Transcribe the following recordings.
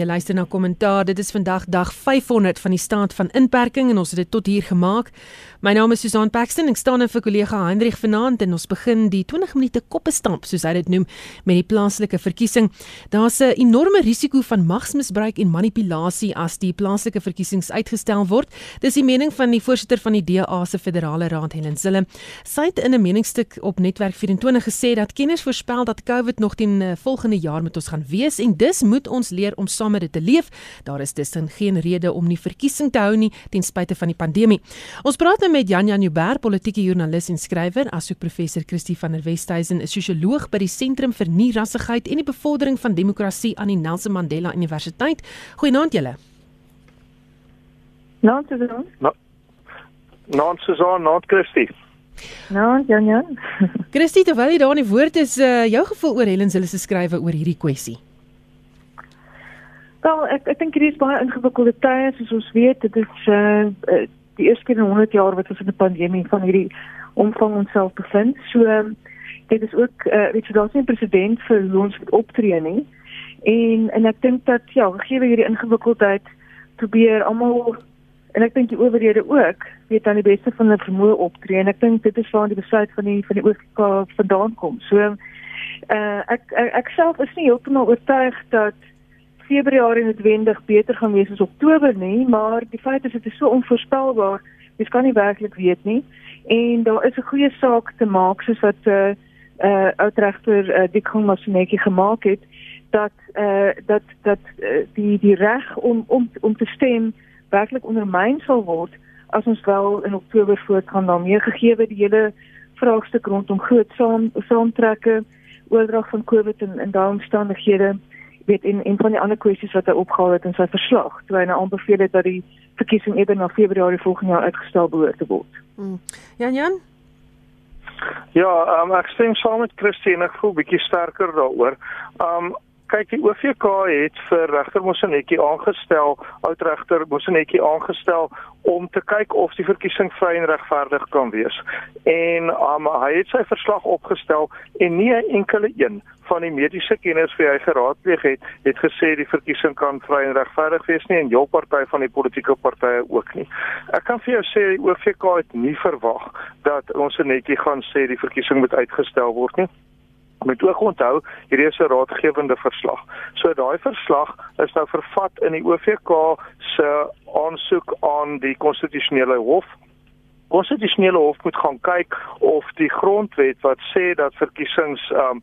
Jy luister na kommentaar. Dit is vandag dag 500 van die staat van inperking en ons het dit tot hier gemaak. My naam is Susan Paxton. Ek staan in vir kollega Hendrik vanaand en ons begin die 20 minute koppe stamp soos hy dit noem met die plaaslike verkiesing. Daar's 'n enorme risiko van magsmisbruik en manipulasie as die plaaslike verkiesings uitgestel word. Dis die mening van die voorsitter van die DA se federale raad Helen Zille. Sy het in 'n meningsstuk op Netwerk 24 gesê dat kenners voorspel dat COVID nog teen uh, volgende jaar met ons gaan wees en dus moet ons leer om saam met dit te leef. Daar is dus geen rede om nie verkiesing te hou nie ten spyte van die pandemie. Ons praat nou met Jan Jan Joubert, politieke joernalis en skrywer, asook professor Christie van der Westhuizen, 'n sosioloog by die Sentrum vir Nie-rassigheid en die Bevordering van Demokrasie aan die Nelson Mandela Universiteit. Goeienaand julle. Naand Susan. Na, naand Susan, naand Christie. Naand Jan Jan. Christie, terwyl jy daar in die woord is, uh, jou gevoel oor Helen se skrywe oor hierdie kwessie. Wel, ek ek dink hierdie is baie ingewikkelde tye, soos ons weet, dit is uh die eerste keer in 100 jaar wat ons in 'n pandemie van hierdie omvang onsself bevind. So um, dit is ook uh weet jy daar's nie 'n president vir hoe ons moet optree nie. En en ek dink dat ja, gegee hierdie ingewikkeldheid probeer almal en ek dink die owerhede ook weet dan die beste van hulle vermoë optree en ek dink dit is waar die besluit van die van die OFK vandaan kom. So uh ek ek, ek self is nie heeltemal oortuig dat Februarie noodwendig beter gaan wees as Oktober nie, maar die feit is dit is so onvoorspelbaar. Jy kan nie werklik weet nie. En daar is 'n goeie saak te maak soos wat 'n uh, uh, uitregter uh, Dick Homasneki gemaak het dat uh, dat dat uh, die die reg om om om te stem werklik ondermyn sal word as ons wel in Oktober voortgaan daarmee gegee word die hele vraagstuk rondom groot saam saamtrekke oordrag van COVID en en daardie omstandighede weet in in van die ander kwessies wat hy opgehaal het in sy verslag toe hy nou aanbeveel het dat die verkiesing eerder na Februarie volgende jaar uitgestel behoort te word. Hmm. Jan Jan Ja, um, ek stem saam met Christine, ek voel bietjie sterker daaroor. Um kyk die OVK het vir regter Mosenetjie aangestel, oud regter Mosenetjie aangestel om te kyk of die verkiesing vry en regverdig kan wees. En um, hy het sy verslag opgestel en nie 'n enkele een van die mediese kenners wie hy geraadpleeg het, het gesê die verkiesing kan vry en regverdig wees nie en jou party van die politieke partye ook nie. Ek kan vir jou sê die OVK het nie verwag dat ons netjie gaan sê die verkiesing moet uitgestel word nie met ook onthou hierdie is 'n raadgewende verslag. So daai verslag is nou vervat in die OVK se aansoek aan die konstitusionele hof. Konstitusionele hof moet gaan kyk of die grondwet wat sê dat verkiesings um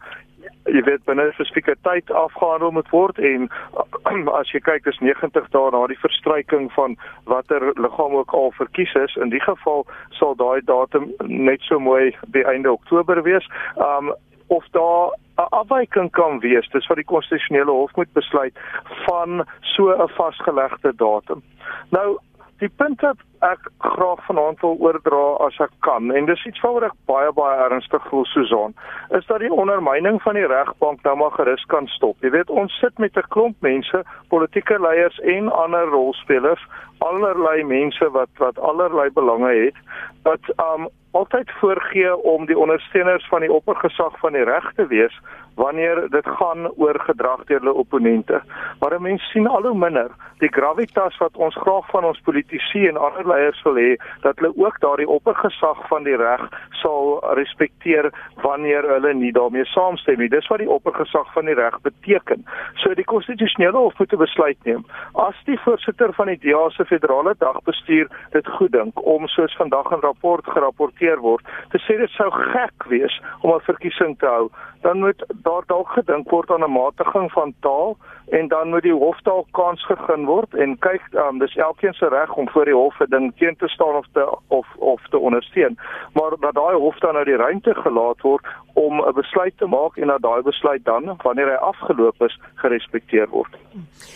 jy weet binne 'n spesifieke tyd afgehandel moet word en as jy kyk dis 90 dae na die verstryking van watter liggaam ook al verkies is in die geval sal daai datum net so mooi by einde Oktober wees. Um of daar 'n afwyking kan wees, dis wat die konstitusionele hof moet besluit van so 'n vasgelegde datum. Nou, die punt wat ek graag vanaand wil oordra as ek kan en dis iets waaroor ek baie baie ernstig voel Susan is dat die ondermyning van die regbank nou maar gerus kan stop. Jy weet ons sit met 'n klomp mense, politieke leiers en ander rolspelers, allerlei mense wat wat allerlei belange het wat um altyd voorgee om die ondersteuners van die oppergesag van die reg te wees wanneer dit gaan oor gedrag deur hulle opponente. Maar mense sien al hoe minder die gravitas wat ons graag van ons politici en ander leiers wil hê dat hulle ook daardie oppergesag van die reg sal respekteer wanneer hulle nie daarmee saamstem nie. Dis wat die oppergesag van die reg beteken. So die konstitusionele hof moet 'n besluit neem. As die voorsitter van die DA se federale dagbestuur dit goed dink om soos vandag 'n rapport gerapporteer word te sê dit sou gek wees om 'n verkiesing te hou, dan moet daar dalk gedink word aan 'n matiging van taal en dan moet die hof dalk kans gegee word en kyk um, dis elkeen se reg om voor die hof 'n ding teen te staan of te of of te ondersteun maar dat daai hof dan nou die ruimte gelaat word om 'n besluit te maak en dat daai besluit dan wanneer hy afgeloop is gerespekteer word.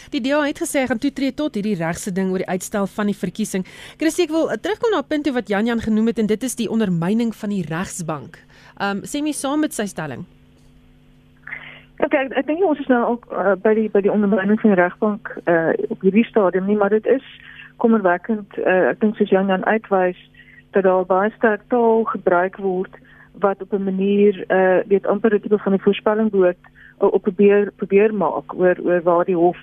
Die DA het gesê gaan toetree tot hierdie regse ding oor die uitstel van die verkiesing. Christie ek wil terugkom na 'n punt wat Jan Jan genoem het en dit is die ondermyning van die regsbank. Um sê my saam met sy stelling. Ok, ek, ek dink ons is nou ook uh, by die by die onderneming van die regbank uh, op hierdie stadium nie, maar dit is kommerwekkend. Uh, ek dink soos Jan Jan uitwys dat daar baie sterk taal gebruik word wat op 'n manier uh weet amper tipe van die voorspelling behoort uh, op probeer probeer maak oor oor waar die hof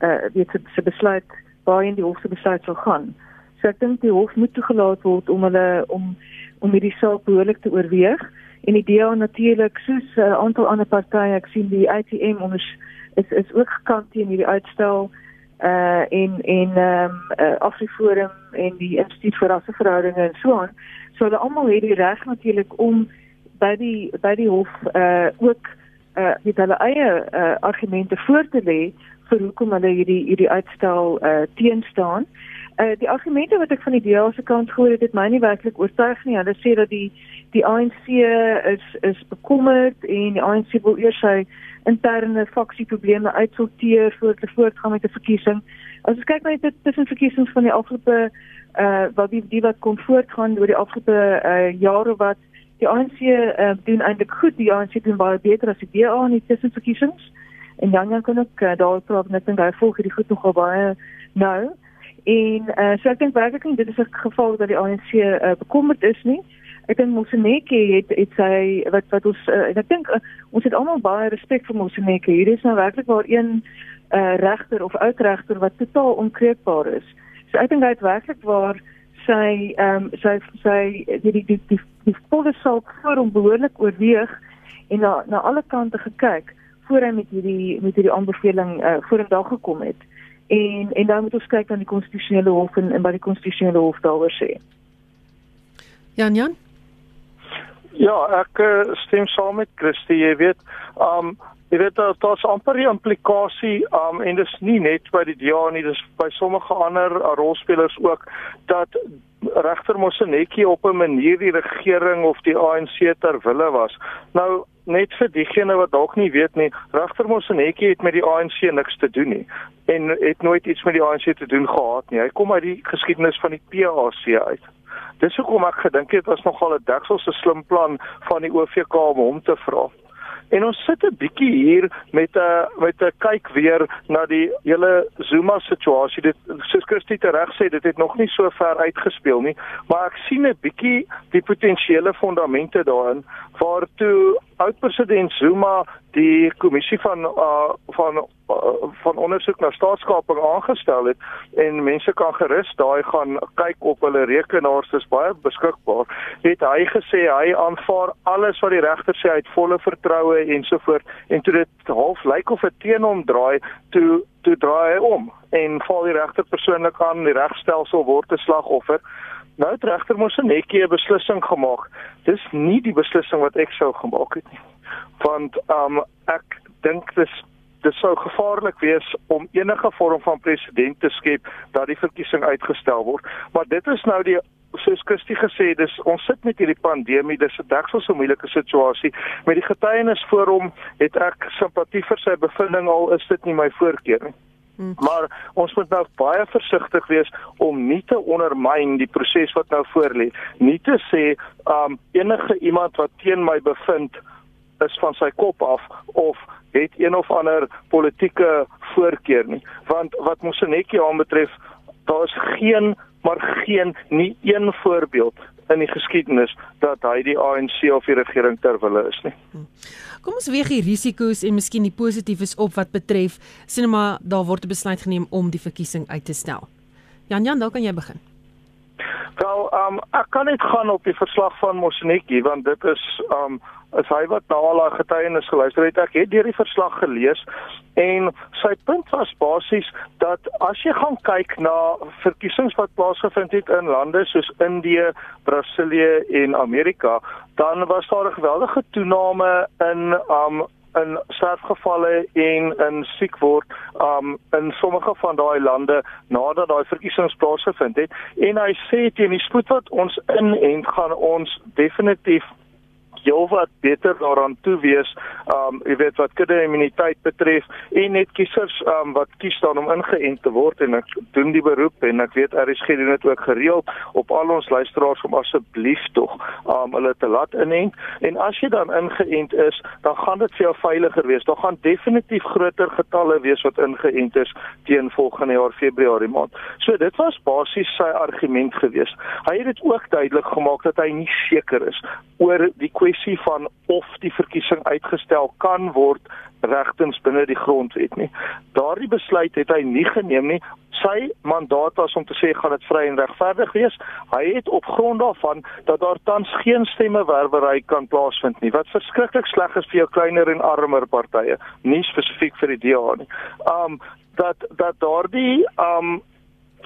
uh weet se besluit waarheen die hof se besluit sal gaan. So ek dink die hof moet toegelaat word om hulle om om hierdie saak behoorlik te oorweeg en die DA natuurlik soos 'n uh, aantal ander partye ek sien die ATM ons is is ook gekant teen hierdie uitstel uh en en ehm um, uh, Afriforum en die Instituut vir Rasseverhoudinge en so aan. So hulle almal het die reg natuurlik om by die by die hof uh ook uh met hulle eie uh argumente voor te lê vir hoekom hulle hierdie hierdie uitstel uh teenstaan. Uh die argumente wat ek van die DA se kant gehoor het, het my nie werklik oortuig nie. Hulle sê dat die die ANC is is bekommerd en die ANC wil eers sy interne faksieprobleme uitsorteer voordat hulle voortgaan met 'n verkiesing. As ons kyk na die tussen verkiesings van die afgelope uh wat die die wat kon voortgaan oor die afgelope uh jare wat die ANC uh, doen eintlik goed. Die ANC doen baie beter as die DA in die tussenverkiesings. En dan kan ek uh, daar praat net en daai volg hierdie goed nogal baie nou. En uh, so ek dink werklik dit is 'n geval dat die ANC uh, bekommerd is nie ek dink Moseneke het het sy wat wat ons uh, ek dink uh, ons het almal baie respek vir Moseneke. Hier is nou werklik waar een uh, regter of uitregter wat totaal onkreukbaar is. So ek dink hy het werklik waar sy ehm um, sy sy die die die die, die volle saak voor hom behoorlik oorweeg en na na alle kante gekyk voor hy met hierdie met hierdie aanbeveling uh, voor hom daar gekom het. En en dan moet ons kyk aan die konstitusionele hof en, en wat die konstitusionele hof daaroor sê. Jan Jan Ja, ek uh, stem saam met Christie, jy weet, um jy weet daar daar's amper 'n implikasie um en dis nie net by die DA nie, dis by sommige ander uh, rolspelers ook dat regter Mosenetjie op 'n manier die regering of die ANC ter wille was. Nou net vir diegene wat dalk nie weet nie, regter Mosenetjie het met die ANC niks te doen nie en het nooit iets met die ANC te doen gehad nie. Hy kom uit die geskiedenis van die PAC uit. Dis hoekom ek gedink het was nogal 'n dekselse slim plan van die OVK om hom te vra. En ons sit 'n bietjie hier met 'n met 'n kyk weer na die hele Zuma situasie. Dit soos Christie reg sê, dit het nog nie so ver uitgespeel nie, maar ek sien 'n bietjie die potensiële fondamente daarin waartoe oud-president Zuma die kommissie van uh, van uh, van ondersoek na staatskaping aangestel het en mense kan gerus daai gaan kyk op hulle rekenaars dis baie beskikbaar het hy gesê hy aanvaar alles wat die regter sê hy het volle vertroue ensovoort en toe dit half lyk of dit teen hom draai toe toe draai hy om en val die regter persoonlik aan die regstelsel word 'n slagoffer Nou het regter mos 'n netjie 'n beslissing gemaak. Dis nie die beslissing wat ek sou gemaak het nie want um ek dink dis dit sou gevaarlik wees om enige vorm van president te skep dat die verkiesing uitgestel word maar dit is nou die soos Christie gesê dis ons sit met hierdie pandemie dis 'n deksels so moeilike situasie met die getuienis voor hom het ek simpatie vir sy bevinding al is dit nie my voorkeur nie hmm. Maar ons moet nou baie versigtig wees om nie te ondermyn die proses wat nou voorlê. Nie te sê um enige iemand wat teen my bevind is van sy kop af of het een of ander politieke voorkeur nie want wat Mosenetjie aanbetref daar is geen maar geen nie een voorbeeld in die geskiedenis dat hy die ANC of die regering ter wille is nie. Kom ons weeg die risiko's en miskien die positiefes op wat betref sinema daar word 'n besluit geneem om die verkiesing uit te stel. Jan Jan, dan kan jy begin. Wel, um, ek kan net gaan op die verslag van Mosenetjie want dit is um is hy wat na al haar getuienis geluister het. Ek het deur die verslag gelees en sy punt was basies dat as jy gaan kyk na verkiesings wat plaasgevind het in lande soos Indië, Brasilië en Amerika, dan was daar 'n geweldige toename in um in sterfgevalle en in siek word um in sommige van daai lande nadat daai verkiesings plaasgevind het. En hy sê teen die spoed wat ons in en gaan ons definitief heelwat beter daaraan toe wees, um jy weet wat kudde immuniteit betref en net kiesers um wat kies dan om ingeënt te word en ek doen die beroep en ek weet RSG doen dit ook gereeld op al ons luisteraars om asseblief tog um hulle te laat inent en as jy dan ingeënt is, dan gaan dit vir jou veiliger wees. Daar gaan definitief groter getalle wees wat ingeënt is teen volgende jaar Februarie maand. So dit was basies sy argument geweest. Hy het dit ook duidelik gemaak dat hy nie seker is oor die kwestie kwessie van of die verkiesing uitgestel kan word regtens binne die grondwet nie. Daardie besluit het hy nie geneem nie. Sy mandaat was om te sê gaan dit vry en regverdig wees. Hy het op grond daarvan dat daar tans geen stemmewerwery kan plaasvind nie. Wat verskriklik sleg is vir jou kleiner en armer partye, nie spesifiek vir die DA nie. Um dat dat daardie um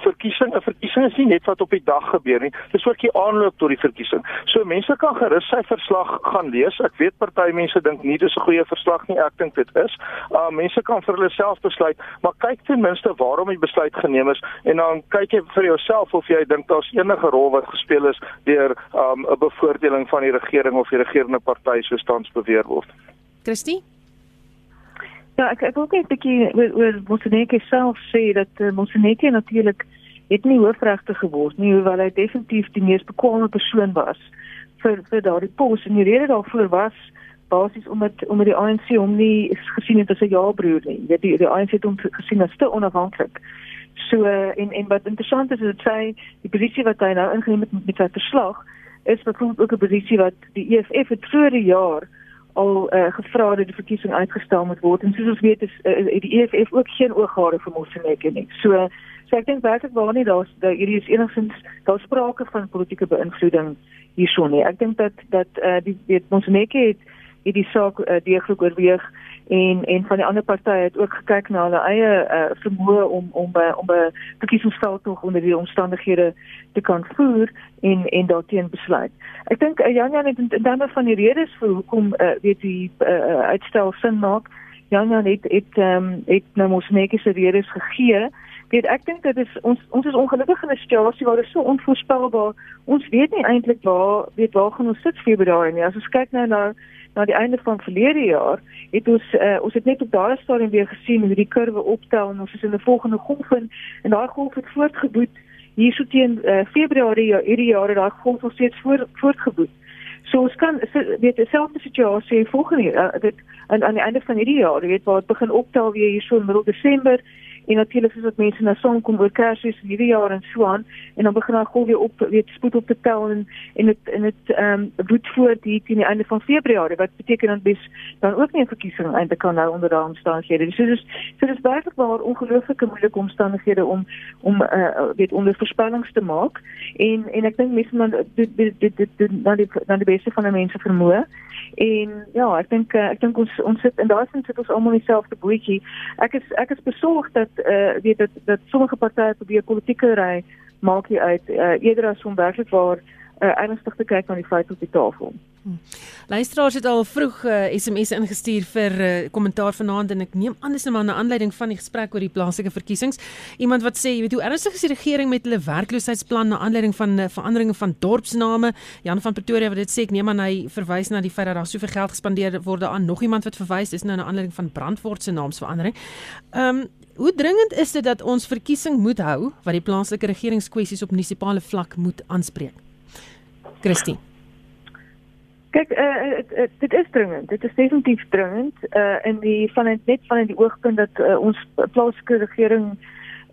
verkiesing 'n verkiesing is nie net wat op die dag gebeur nie. Dis ook die aanloop tot die verkiesing. So mense kan gerus sy verslag gaan lees. Ek weet party mense dink nie dis 'n goeie verslag nie. Ek dink dit is. Uh, mense kan vir hulle self besluit maar kyk ten minste waarom die besluit geneem is en dan kyk jy vir jouself of jy dink daar's enige rol wat gespeel is deur um, 'n bevoordeling van die regering of die regerende party soos tans beweer word. Christie Ja, ek ek wil net 'n bietjie oor, oor Montenegro self sê dat uh, Montenegro natuurlik het nie hoofregter geword nie, hoewel hy definitief die mees bekwame persoon was vir vir daardie pos en die rede daarvoor was basies omdat omdat die ANC hom nie gesien het as 'n jaalbroer nie. Jy weet die die ANC het hom gesien as te onafhanklik. So uh, en en wat interessant is is dit sê die posisie wat hy nou ingeneem het met sy verslag is byvoorbeeld ook 'n posisie wat die EFF het vroeër die jaar al uh, gevra dat die verkiesing uitgestel moet word en soos ons weet is uh, die EFF ook geen ooghare vir Mosselike nie. So so ek dink werklik waar nie daar's daar hierdie is enigstens daar sprake van politieke beïnvloeding hierson nie. Ek dink dat dat uh, die weet Mosselike het hierdie saak uh, deeglik oorweeg en en van die ander partye het ook gekyk na hulle eie uh, vermoë om om by om 'n verkiesingsveld tog onder die omstandighede te kan voer en en daarteen besluit. Ek dink uh, Jan Jan het in terme van die redes vir hoekom uh, weet die uh, uitstel sin maak. Jan Jan het het ehm um, het nou mos netjies redes gegee. Weet ek dink dit is ons ons is ongelukkig in 'n situasie waar dit so onvoorspelbaar. Ons weet nie eintlik waar weet waar gaan ons sit Februarie nie. As ons kyk nou na na die einde van verlede jaar het ons uh, ons het net op daardie stadium weer gesien hoe die kurwe optel en ons is in 'n volgende golf in en daai golf het voortgeboet hier so teen uh, Februarie hierdie jaar het daai golf nog steeds voort, voortgeboet. So ons kan weet dieselfde situasie volgende uh, dit aan aan die einde van hierdie jaar weet waar dit begin optel weer hier so in middel Desember en natuurlik is dit mense na son kom oor Kersfees hierdie jaar en so aan en dan begin daar gou weer op weet spoed op te tel en en dit en dit ehm um, woed voort hier teen die einde van Februarie wat beteken dan bis dan ook nie 'n verkiesing eintlik kan nou onder daardie omstandighede. So dis so dis werklik waar ongelooflike moeilike omstandighede om om uh, weet onder voorspellings te maak en en ek dink mense dan dit dit dit dan die dan die beste van die mense vermoë en ja ek dink uh, ek dink ons ons sit in daai sin sit ons almal in dieselfde bootjie. Ek is ek is besorgd dat uh, weet dat dat sommige partye probeer politieke ry maak jy uit uh, eerder as om werklik waar uh, ernstig te kyk na die feite op die tafel. Hmm. Luisteraars het al vroeg uh, SMS ingestuur vir kommentaar uh, vanaand en ek neem aan dis nou maar 'n aanleiding van die gesprek oor die plaaslike verkiesings. Iemand wat sê, jy weet hoe ernstig is die regering met hulle werkloosheidsplan na aanleiding van uh, veranderinge van dorpsname? Jan van Pretoria wat dit sê, ek neem aan hy verwys na die feit dat daar soveel geld gespandeer word aan nog iemand wat verwys is nou na aanleiding van Brandfort se naamsverandering. Ehm um, Hoe dringend is dit dat ons verkiesing moet hou wat die plaaslike regeringskwessies op munisipale vlak moet aanspreek? Christine. Kyk, uh, uh, dit is dringend. Dit is definitief dringend uh in die van net van die oogpunt dat uh, ons plaaslike regering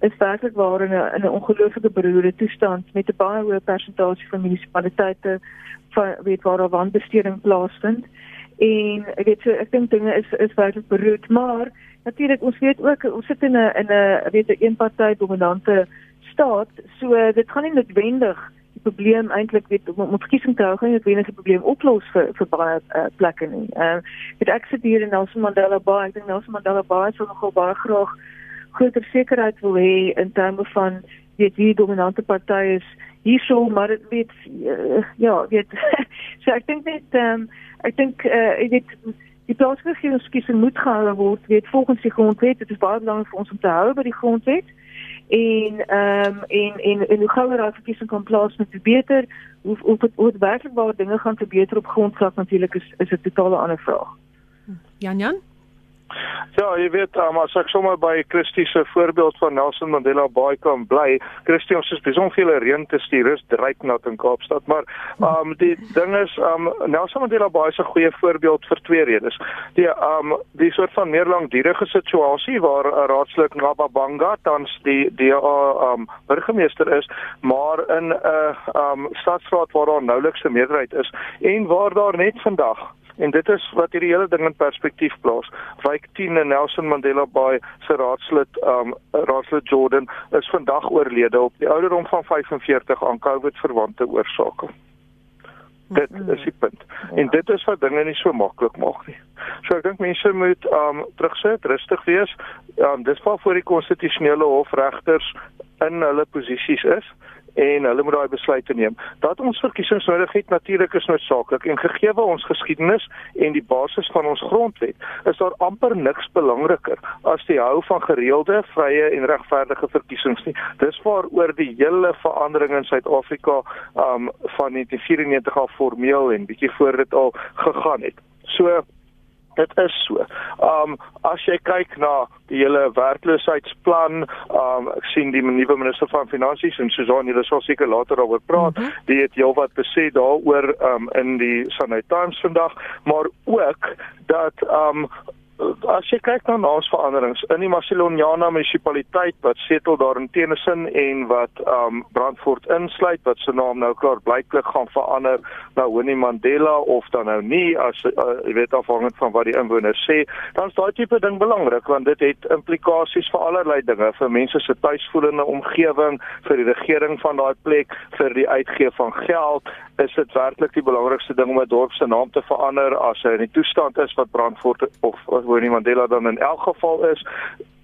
is werklik waar in 'n in 'n ongelooflike beroerde toestand met 'n baie hoë persentasie van munisipaliteite van weet waar daar wanbesteding plaasvind. En ek weet so ek dink dinge is is werklik beroerd, maar natuurlik ons weet ook ons sit in 'n in 'n weet 'n eenpartyt dominante staat, so dit gaan nie noodwendig die probleem eintlik weet om om verkiesing te hou gaan noodwendig die probleem oplos vir vir baie uh, plekke nie. Ehm uh, dit ek sit hier in Nelson Mandela Bay, ek dink Nelson Mandela Bay sou nogal baie graag groter sekerheid wil hê in terme van weet die dominante party is hierso maar dit weet uh, ja, weet so ek dink net ehm um, ek dink uh, ek weet die plaatsregeringsverkiesing moet gehou word weet volgens die grondwet dit is baie belangrik vir ons om te hou by die grondwet. En ehm um, en en en hoe gouer daai verkiesing kan plaasvind hoe beter. Hoe hoe dit hoe werklik waar dinge gaan verbeter op grondvlak natuurlik is is 'n totale ander vraag. Jan Jan Ja, jy weet, um, as ek sommer by Christie se voorbeeld van Nelson Mandela Bay kan bly, Christie ons is besonder veel reën te stuur, is dreiknat in Kaapstad, maar um die ding is um Nelson Mandela Bay is 'n goeie voorbeeld vir twee redes. Die um die soort van meer langdurige situasie waar 'n raadslid Ngababanga tans die die uh, um burgemeester is, maar in 'n uh, um stadsraad waar daar nouliks 'n meerderheid is en waar daar net vandag En dit is wat hierdie hele ding in perspektief plaas. Wyk 10 en Nelson Mandela Bay se raadslid, um raadslid Jordan is vandag oorlede op die ouderdom van 45 aan COVID verwante oorsake. Dit is die punt. En dit is wat dinge nie so maklik maak nie. So ek dink mense moet um terugsit, rustig wees. Um dis waar voor die konstitusionele hof regters in hulle posisies is en hulle moet daai besluite neem. Dat ons verkiesings nodig het natuurlik is noodsaaklik en gegee ons geskiedenis en die basis van ons grondwet, is daar amper niks belangriker as die hou van gereelde, vrye en regverdige verkiesings nie. Dis waaroor die hele verandering in Suid-Afrika um van 1994 af formeel en bietjie voor dit al gegaan het. So Dit is so. Um as jy kyk na die hele werkloosheidsplan, um ek sien die nuwe minister van finansies en Susan, jy sal seker later daaroor praat. Mm -hmm. Die het heelwat besê daaroor um in die Sunday Times vandag, maar ook dat um as jy kyk na naamsveranderings in die Masiloniana munisipaliteit wat setel daar in Tennyson en wat um Brandfort insluit wat se naam nou klaar blyklik gaan verander na Winnie Mandela of dan nou nie as uh, jy weet afhangend van wat die inwoners sê dan is daai tipe ding belangrik want dit het implikasies vir allerlei dinge vir mense se tuisvoelende omgewing vir die regering van daai plek vir die uitgee van geld is dit werklik die belangrikste ding om 'n dorp se naam te verander as hy in die toestand is wat Brandfort of Winnie Mandela dan in elk geval is,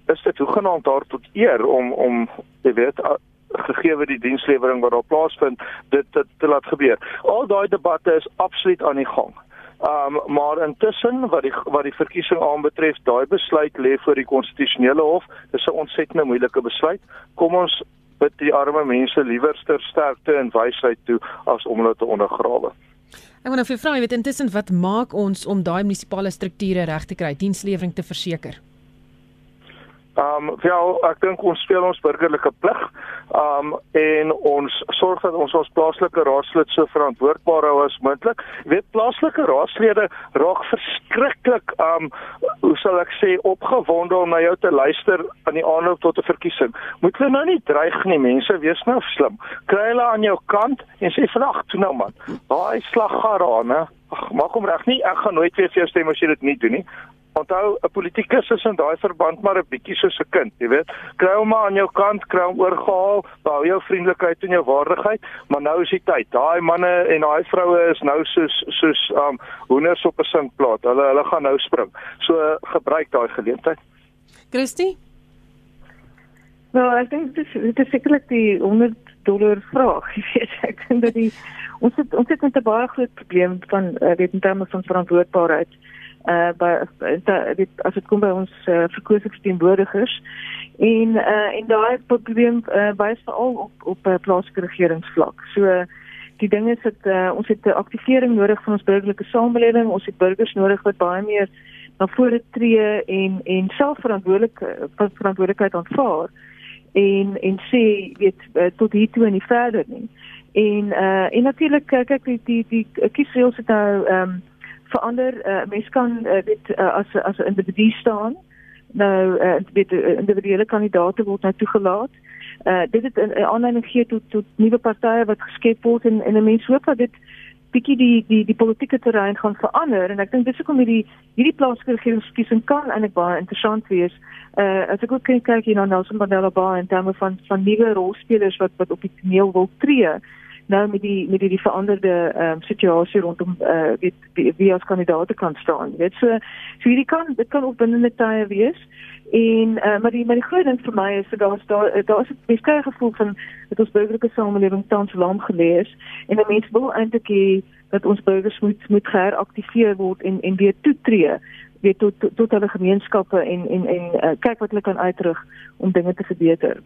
is dit hoegenaamd daar tot eer om om jy weet gegee die dienslewering wat daar plaasvind dit te, te laat gebeur. Al daai debatte is absoluut aan die gang. Um maar intussen wat die wat die verkiesing aanbetref, daai besluit lê voor die konstitusionele hof. Dis 'n ontsettend moeilike besluit. Kom ons bid die arme mense liewer sterkte en wysheid toe as om hulle te ondergrawe. Ek wil nou vir vra, jy weet intussen wat maak ons om daai munisipale strukture reg te kry, dienslewering te verseker? Ehm um, wel ek dink ons speel ons burgerlike plig. Ehm um, en ons sorg dat ons ons plaaslike raadslid so verantwoordbaar hou as moontlik. Jy weet plaaslike raadslede raak verskriklik ehm um, hoe sal ek sê opgewonde om na jou te luister aan die aanloop tot 'n verkiesing. Moet hulle nou nie dreig nie, mense, wees nou slim. Kry hulle aan jou kant en sê vandag toe nou man. Daai slaggarane Ag, maak hom reg nie. Ek gaan nooit weer vir jou stem as jy dit nie doen nie. Onthou 'n politikus is in daai verband maar 'n bietjie soos 'n kind, jy weet. Kry hom maar aan jou kant, kry hom oorgehaal, behou jou vriendelikheid en jou waardigheid, maar nou is die tyd. Daai manne en daai vroue is nou soos soos um hoenders op 'n sinkplaat. Hulle hulle gaan nou spring. So gebruik daai geleentheid. Christie? Nou, ek dink dit is dit is sekerlik die 100 dollar vraag. Jy weet, ek dink dat die ons het ons het 'n baie groot probleem van uh, weet in terme van verantwoordbaarheid uh by dit as dit kom by ons uh, verkose verteenwoordigers en uh en daai probleem uh, wys veral op op uh, plaaslike regeringsvlak. So die ding is dat uh, ons het 'n aktivering nodig van ons burgerlike samelewing. Ons het burgers nodig wat baie meer na vore tree en en selfverantwoordelik verantwoordelikheid aanvaar en en sê weet tot hier toe en nie verder nie. En uh en natuurlik kyk die die die kiesreëls het nou ehm um, verander uh, mens kan uh, weet uh, as as 'n individu staan nou uh, weet uh, individuele kandidaate word nou toegelaat uh, dit het 'n aanleiding gegee tot tot nuwe partye wat geskep word en en 'n mens hoop dat dit bietjie die die die politieke terrein gaan verander en ek dink dis hoekom hierdie hierdie plaaslike regeringskiesing kan eintlik baie interessant wees. Uh as ek ook kyk hier na Nelson Mandela Bay en dan van van nuwe rolspelers wat wat op die toneel wil tree nou met die met die, die veranderde ehm um, situasie rondom eh uh, weet wie, wie as kandidaate kan staan. Weet so so hierdie kan dit kan net tye wees. En uh, maar die maar die groot ding vir my is dat daar daar daar is 'n beskrywe gevoel van dat ons burgerlike samelewing tans lam gelees en 'n mens wil eintlik hê dat ons burgers moet moet geraktiveer word en en weer toetree weet tot, tot hulle gemeenskappe en en en uh, kyk wat hulle kan uitrig om dinge te verbeter.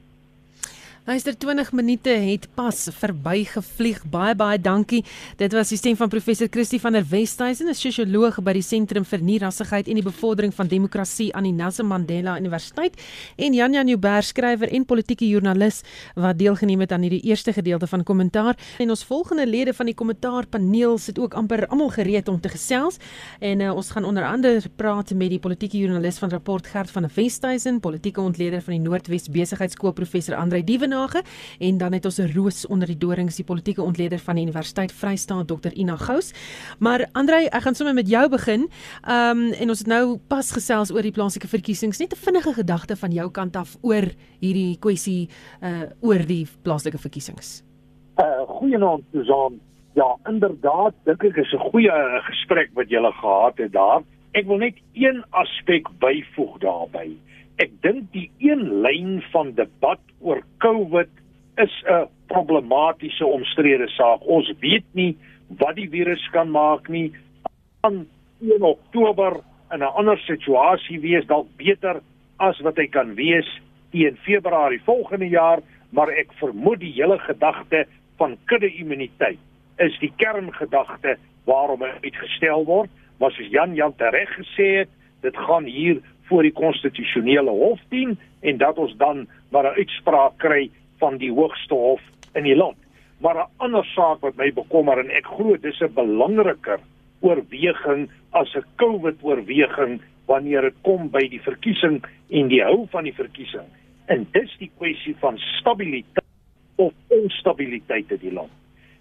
Luister 20 minute het pas verbygevlieg. Baie baie dankie. Dit was die stem van professor Christie van der Westhuizen, 'n sosioloog by die Sentrum vir Nierassigheid en die Bevordering van Demokrasie aan die Nelson Mandela Universiteit, en Jan Jan Joubert, skrywer en politieke joernalis wat deelgeneem het aan hierdie eerste gedeelte van kommentaar. En ons volgende lede van die kommentaarpaneel sit ook amper almal gereed om te gesels. En uh, ons gaan onder andere praat met die politieke joernalis van Rapport Gert van der Westhuizen, politieke ontleder van die Noordwes Besigheidskool professor Andre Dieven nage en dan het ons 'n roos onder die dorings die politieke ontleder van die Universiteit Vrystaat Dr Ina Gous. Maar Andrei, ek gaan sommer met jou begin. Ehm um, en ons het nou pas gesels oor die plaaslike verkiesings. Net 'n vinnige gedagte van jou kant af oor hierdie kwessie uh oor die plaaslike verkiesings. Uh goeienaand Susan. Ja, inderdaad, dink ek is 'n goeie gesprek wat julle gehad het daar. Ek wil net een aspek byvoeg daarbey ek dink die een lyn van debat oor COVID is 'n problematiese omstrede saak. Ons weet nie wat die virus kan maak nie. Aan 1 Oktober in 'n ander situasie wees dalk beter as wat hy kan wees teen Februarie volgende jaar, maar ek vermoed die hele gedagte van kudde-immuniteit is die kerngedagte waarom hy uitgestel word. Maar soos Jan Jan reg gesê het, dit gaan hier voor die konstitusionele hof dien en dat ons dan maar 'n uitspraak kry van die hoogste hof in die land. Maar 'n ander saak wat my bekommer en ek glo dis 'n belangriker oorweging as 'n COVID oorweging wanneer dit kom by die verkiesing en die hou van die verkiesing. En dis die kwessie van stabiliteit of onstabiliteit in die land.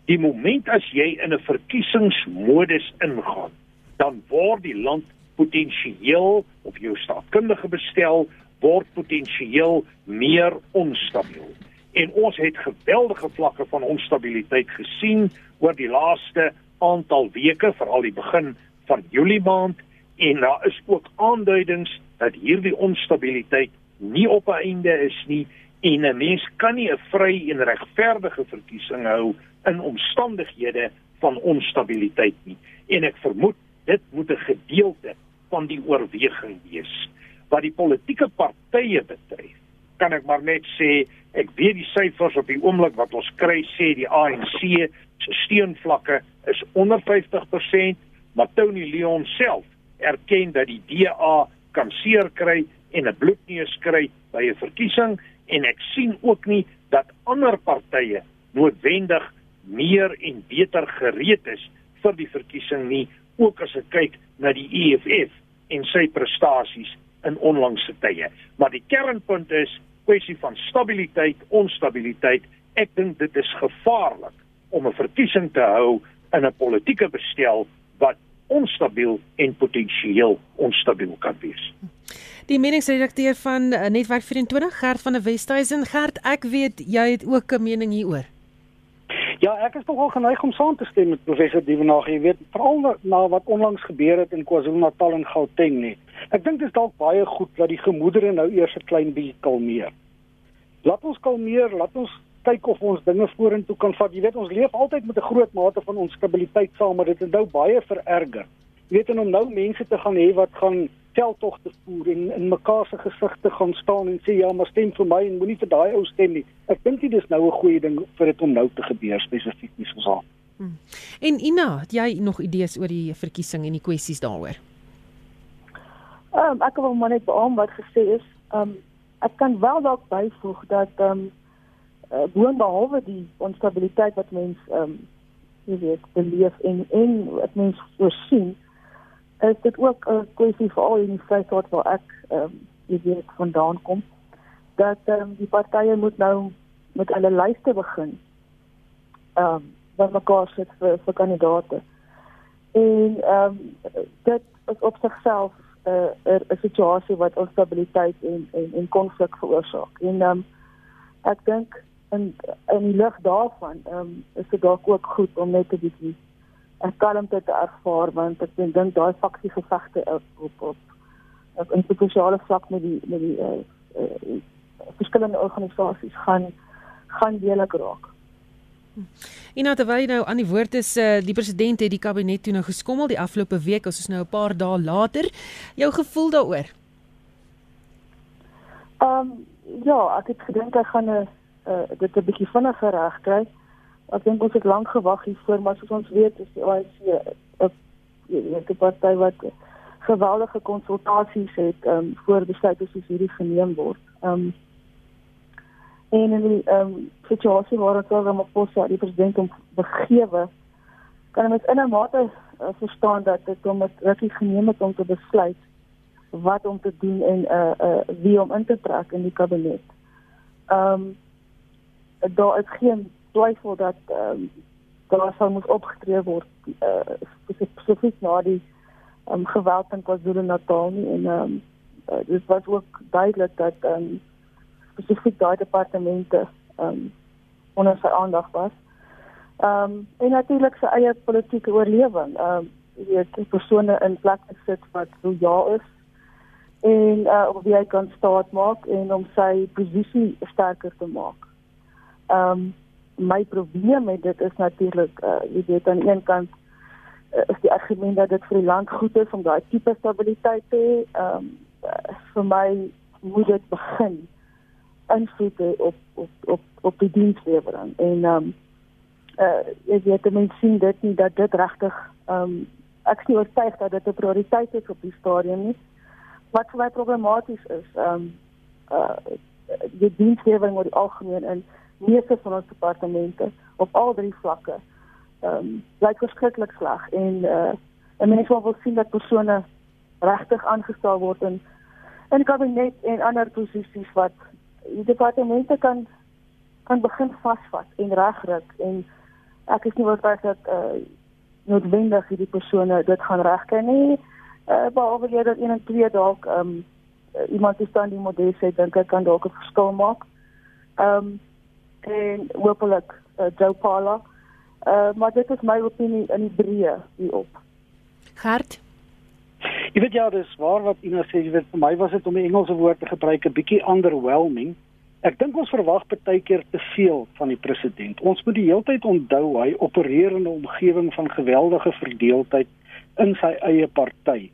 Die oomblik as jy in 'n verkiesingsmodus ingaan, dan word die land potensieel of jou staatkundige bestel word potensieel meer onstabiel. En ons het geweldige vlakke van onstabiliteit gesien oor die laaste aantal weke, veral die begin van Julie maand en daar is ook aanduidings dat hierdie onstabiliteit nie op 'n einde is nie en 'n mens kan nie 'n vry en regverdige verkiesing hou in omstandighede van onstabiliteit nie. En ek vermoed dit moet 'n gedeelte van die oorweging wees. Wat die politieke partye betref, kan ek maar net sê ek weet die syfers op die oomblik wat ons kry sê die ANC se steunvlakke is onder 50%, maar Tony Leon self erken dat die DA kan seer kry en 'n bloedneus kry by 'n verkiesing en ek sien ook nie dat ander partye noodwendig meer en beter gereed is vir die verkiesing nie ook as ek kyk na die EFF en sy prestasies in onlangse tye. Maar die kernpunt is kwessie van stabiliteit, onstabiliteit. Ek dink dit is gevaarlik om 'n verkiesing te hou in 'n politieke bestel wat onstabiel en potensieel onstabiel kan wees. Die meningsredakteur van eh, Netwerk 24, Gert van der Westhuizen, Gert, ek weet jy het ook 'n mening hieroor. Ja, ek is nogal geneig om saam te stem met professor Dievenage. Jy weet, veral na wat onlangs gebeur het in KwaZulu-Natal en Gauteng nie. Ek dink dit is dalk baie goed dat die gemoedere nou eers 'n klein bietjie kalmeer. Laat ons kalmeer, laat ons kyk of ons dinge vorentoe kan vat. Jy weet, ons leef altyd met 'n groot mate van onstabiliteit saam, maar dit het nou baie vererger. Jy weet, en om nou mense te gaan hê wat gaan veldtogte voer en in mekaar se gesigte gaan staan en sê ja, maar stem vir my en moenie vir daai ou stem nie. Ek dink dit is nou 'n goeie ding vir dit om nou te gebeur spesifiek nie soos al. Hmm. En Ina, het jy nog idees oor die verkiesing en die kwessies daaroor? Ehm um, ek wil maar net beamoen wat gesê is. Ehm um, ek kan wel dalk byvoeg dat ehm um, uh, boonbehalwe die onstabiliteit wat mens ehm um, jy weet, beleef en en wat mens voorsien is dit ook 'n kwessie vir al die Vrystaat waar ek ehm um, weet vandaan kom dat ehm um, die partye moet nou met hulle lyste begin. Ehm um, wat mekaar sit vir vir kandidate. En ehm um, dit is op sigself 'n uh, 'n situasie wat onstabiliteit en en en konflik veroorsaak. En ehm um, ek dink in in die lig daarvan ehm um, is dit dalk ook goed om net 'n bietjie kalmte te ervaar want ek dink daai faksie gevegte op op op in sosiale vlak met die met die uh, uh, verskillende organisasies gaan gaan deelik raak. En nou terwyl nou aan die woord is uh, die president het die kabinet toe nou geskommel die afgelope week ons is nou 'n paar dae later jou gevoel daaroor. Ehm um, ja, ek het gedink hy gaan 'n uh, dit 'n bietjie vinniger reg kry. Ek dink ons het lank gewag hiervoor, maar soos ons weet is die ANC 'n 'n party wat geweldige konsultasies het um, voor besluite soos hierdie geneem word. Um, en in die um, situasie waar ons oor Ramaphosa die president om begewe, kan ons in 'n mate uh, verstaan dat dit hom rukkie geneem het om te besluit wat om te doen en uh uh wie om in te trek in die kabinet. Um, daar is geen twyfel dat ehm um, daar sou moet opgetree word uh spesifiek na die ehm um, geweld in KwaZulu-Natal en ehm um, uh, dit was ook duidelik dat ehm um, spesifiek daai departemente ehm um, onder sy aandag was. Ehm um, en natuurlik sy eie politieke oorlewing. Ehm um, jy die persone in plek sit wat so ja is en uh of wie hy kan staat maak en om sy posisie sterker te maak. Ehm um, my probleem met dit is natuurlik uh jy weet aan een kant uh, is die argument dat dit vir die land goed is om daai tipe stabiliteit te hê. Ehm um, uh, vir my moet dit begin invloed op op op op die dienslewering en ehm um, uh jy weet mense sien dit nie dat dit regtig ehm um, ek sien oortuig dat dit 'n prioriteit is op die stadium nie wat vir my problematies is, ehm um, uh die dienslewering oor die algemeen in meeste van ons departemente op al drie vlakke ehm um, lyk verskriklik sleg en uh en mense wil sien dat persone regtig aangestel word in in kabinet en ander posisies wat die departemente kan kan begin vasvat en regruk en ek is nie oortuig dat uh noodwendig hierdie persone dit gaan regkry nie uh, behalwe dat een en twee dalk ehm um, iemand is dan die model sê dink ek kan dalk 'n verskil maak. Ehm um, en hopelik uh, Joe Paula. Uh, maar dit is my opinie in die breë hierop. Gert Jy weet ja, dis waar wat Ina sê, jy weet vir my was dit om 'n Engelse woord te gebruik 'n bietjie underwhelming. Ek dink ons verwag baie keer te veel van die president. Ons moet die hele tyd onthou hy opereer in 'n omgewing van geweldige verdeeldheid in sy eie party.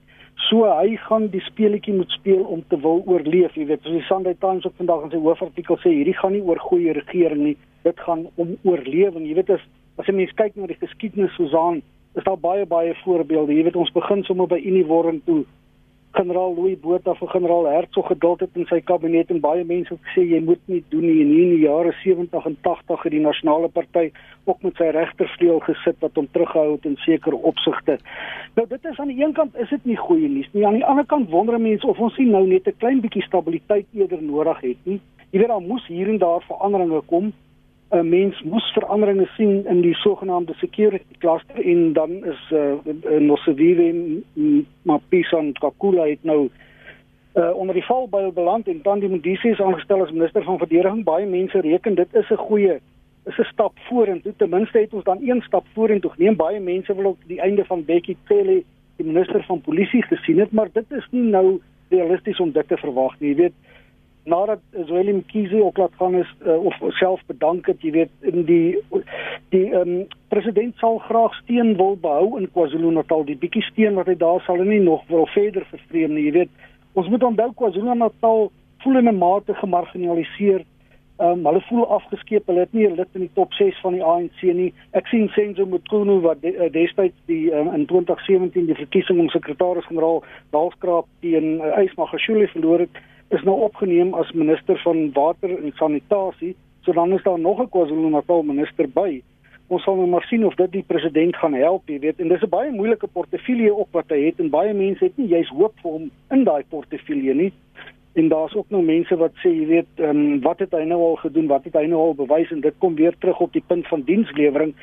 So hy gaan die speletjie moet speel om te wil oorleef. Jy weet, soos die Sunday Times op vandag in sy hoofartikel sê, hierdie gaan nie oor goeie regering nie, dit gaan om oorlewing. Jy weet as as jy mens kyk na die geskiedenis Susan, is daar baie baie voorbeelde. Jy weet ons begin sommer by Uniworm toe generaal Louis Botha vir generaal Hertzog geduld het in sy kabinet en baie mense het gesê jy moet nie doen nie en in die jare 70 en 80 het die nasionale party ook met sy regtervleuel gesit wat hom teruggehou het in sekere opsigte. Nou dit is aan die een kant is dit nie goeie nuus nie. Aan die ander kant wonder mense of ons nie nou net 'n klein bietjie stabiliteit eerder nodig het nie. Jy weet daar moes hier en daar veranderinge kom 'n mens moes veranderinge sien in die sogenaamde security cluster en dan is uh, Noseviwe Mapisa en Kakula het nou uh, onder die valbuil beland en dan die Modise is aangestel as minister van verdediging. Baie mense reken dit is 'n goeie is 'n stap vorentoe. Ten minste het ons dan een stap vorentoe geneem. Baie mense wil ook die einde van Bekkie Cele, die minister van polisie gesien het, maar dit is nie nou realisties om dit te verwag nie. Jy weet nadat Zweli Mkhize ook laat gaan is uh, of self bedank het, jy weet in die die um, president sal graag steen wil behou in KwaZulu-Natal, die bietjie steen wat hy daar sal nie nog wil verder vervreem nie, jy weet. Ons moet onthou KwaZulu-Natal voel in 'n mate gemarginaliseer. Um, hulle voel afgeskeep, hulle het nie 'n lid in die top 6 van die ANC nie. Ek sien Senzo Mkhunu wat de, uh, destyds die um, in 2017 die verkiesing om sekretaris-generaal Dalskraap teen uh, eh, Ysmagashule verloor het is nou opgeneem as minister van water en sanitasie, so dan is daar nog 'n KwaZulu-Natal minister by. Ons sal nou maar sien of dit die president gaan help, jy weet. En dis 'n baie moeilike portefeulje op wat hy het en baie mense het nie juis hoop vir hom in daai portefeulje nie. En daar's ook nou mense wat sê, jy weet, ehm um, wat het hy nou al gedoen? Wat het hy nou al bewys? En dit kom weer terug op die punt van dienslewering.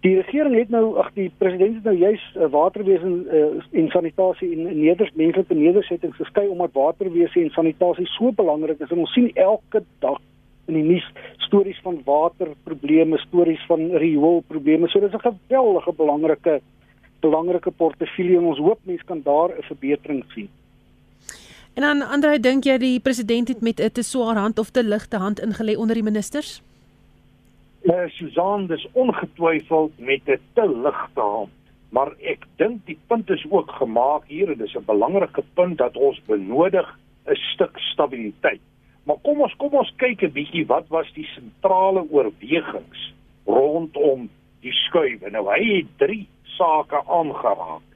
Die regering het nou ag die president het nou juis uh, waterwese en, uh, en sanitasie en neders menslike nedersettings geskei omdat waterwese en sanitasie so belangrik is en ons sien elke dag in die nuus stories van waterprobleme, stories van rioolprobleme. So dis 'n geweldige belangrike belangrike portefeulje en ons hoop mense kan daar 'n verbetering sien. En dan Andre, dink jy die president het met 'n te swaar hand of te ligte hand ingelê onder die ministers? Uh, Susan dis ongetwyfeld met 'n te ligte hand maar ek dink die punt is ook gemaak hier en dis 'n belangrike punt dat ons benodig 'n stuk stabiliteit Maar kom ons kom ons kyk 'n bietjie wat was die sentrale oorwegings rondom die skuwe. Nou hy het drie sake aangeraak.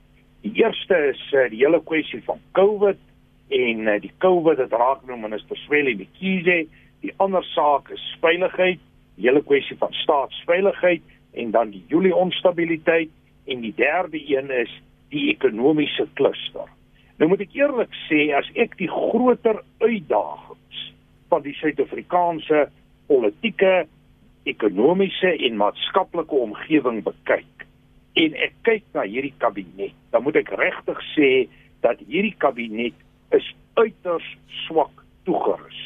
Die eerste is uh, die hele kwessie van COVID en uh, die COVID het raak nou minister Sweli Mkhize. Die ander saak is veiligheid, hele kwessie van staatsveiligheid en dan die Julie onstabiliteit en die derde een is die ekonomiese kluster. Nou moet ek eerlik sê as ek die groter uitdagings van die Suid-Afrikaanse politieke, ekonomiese en maatskaplike omgewing bekyk en ek kyk na hierdie kabinet, dan moet ek regtig sê dat hierdie kabinet is uiters swak toegerus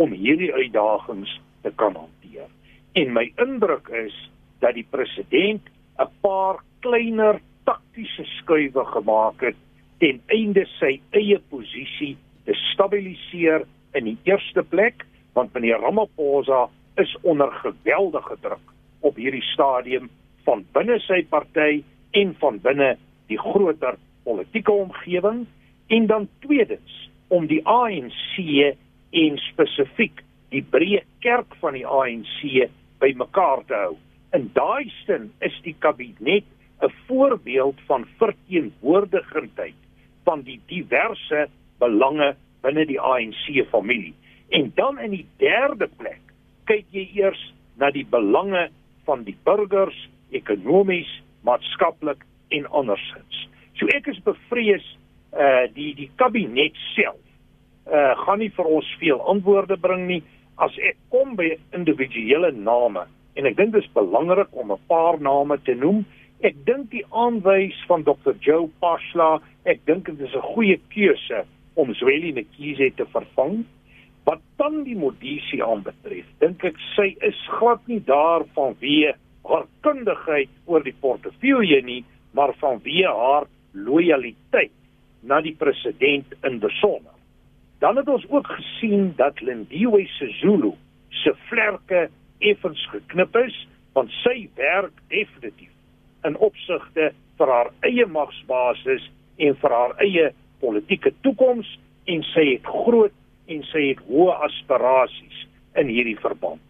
om hierdie uitdagings te kan hanteer. En my indruk is dat die president 'n paar kleiner taktiese skuwe gemaak het ten einde sy eie posisie te stabiliseer in die eerste plek want meneer Ramaphosa is onder geweldige druk op hierdie stadium van binne sy party en van binne die groter politieke omgewing en dan tweedens om die ANC en spesifiek die breë kerk van die ANC bymekaar te hou. In daai sin is die kabinet 'n voorbeeld van verteenwoordigendheid van die diverse belange binne die ANC familie. En dan in die derde plek kyk jy eers na die belange van die burgers ekonomies, maatskaplik en andersins. So ek is bevrees uh die die kabinet self uh gaan nie vir ons veel antwoorde bring nie as ek kom by individuele name en ek dink dit is belangrik om 'n paar name te noem. Ek dink die aanwys van Dr. Joe Pashla, ek dink dit is 'n goeie keuse om Zweli Mkhize te vervang. Wat dan die Modisi aanbetref, dink ek sy is glad nie daar vanweë haar kundigheid oor die portefeulje nie, maar vanweë haar lojaliteit na die president in besonder. Dan het ons ook gesien dat Lindiwe Sisulu se vlerke effens geknip is, want sy werk definitief in opsigte vir haar eie magsbasis en vir haar eie politieke toekoms en sy het groot en sy het hoë aspirasies in hierdie verband.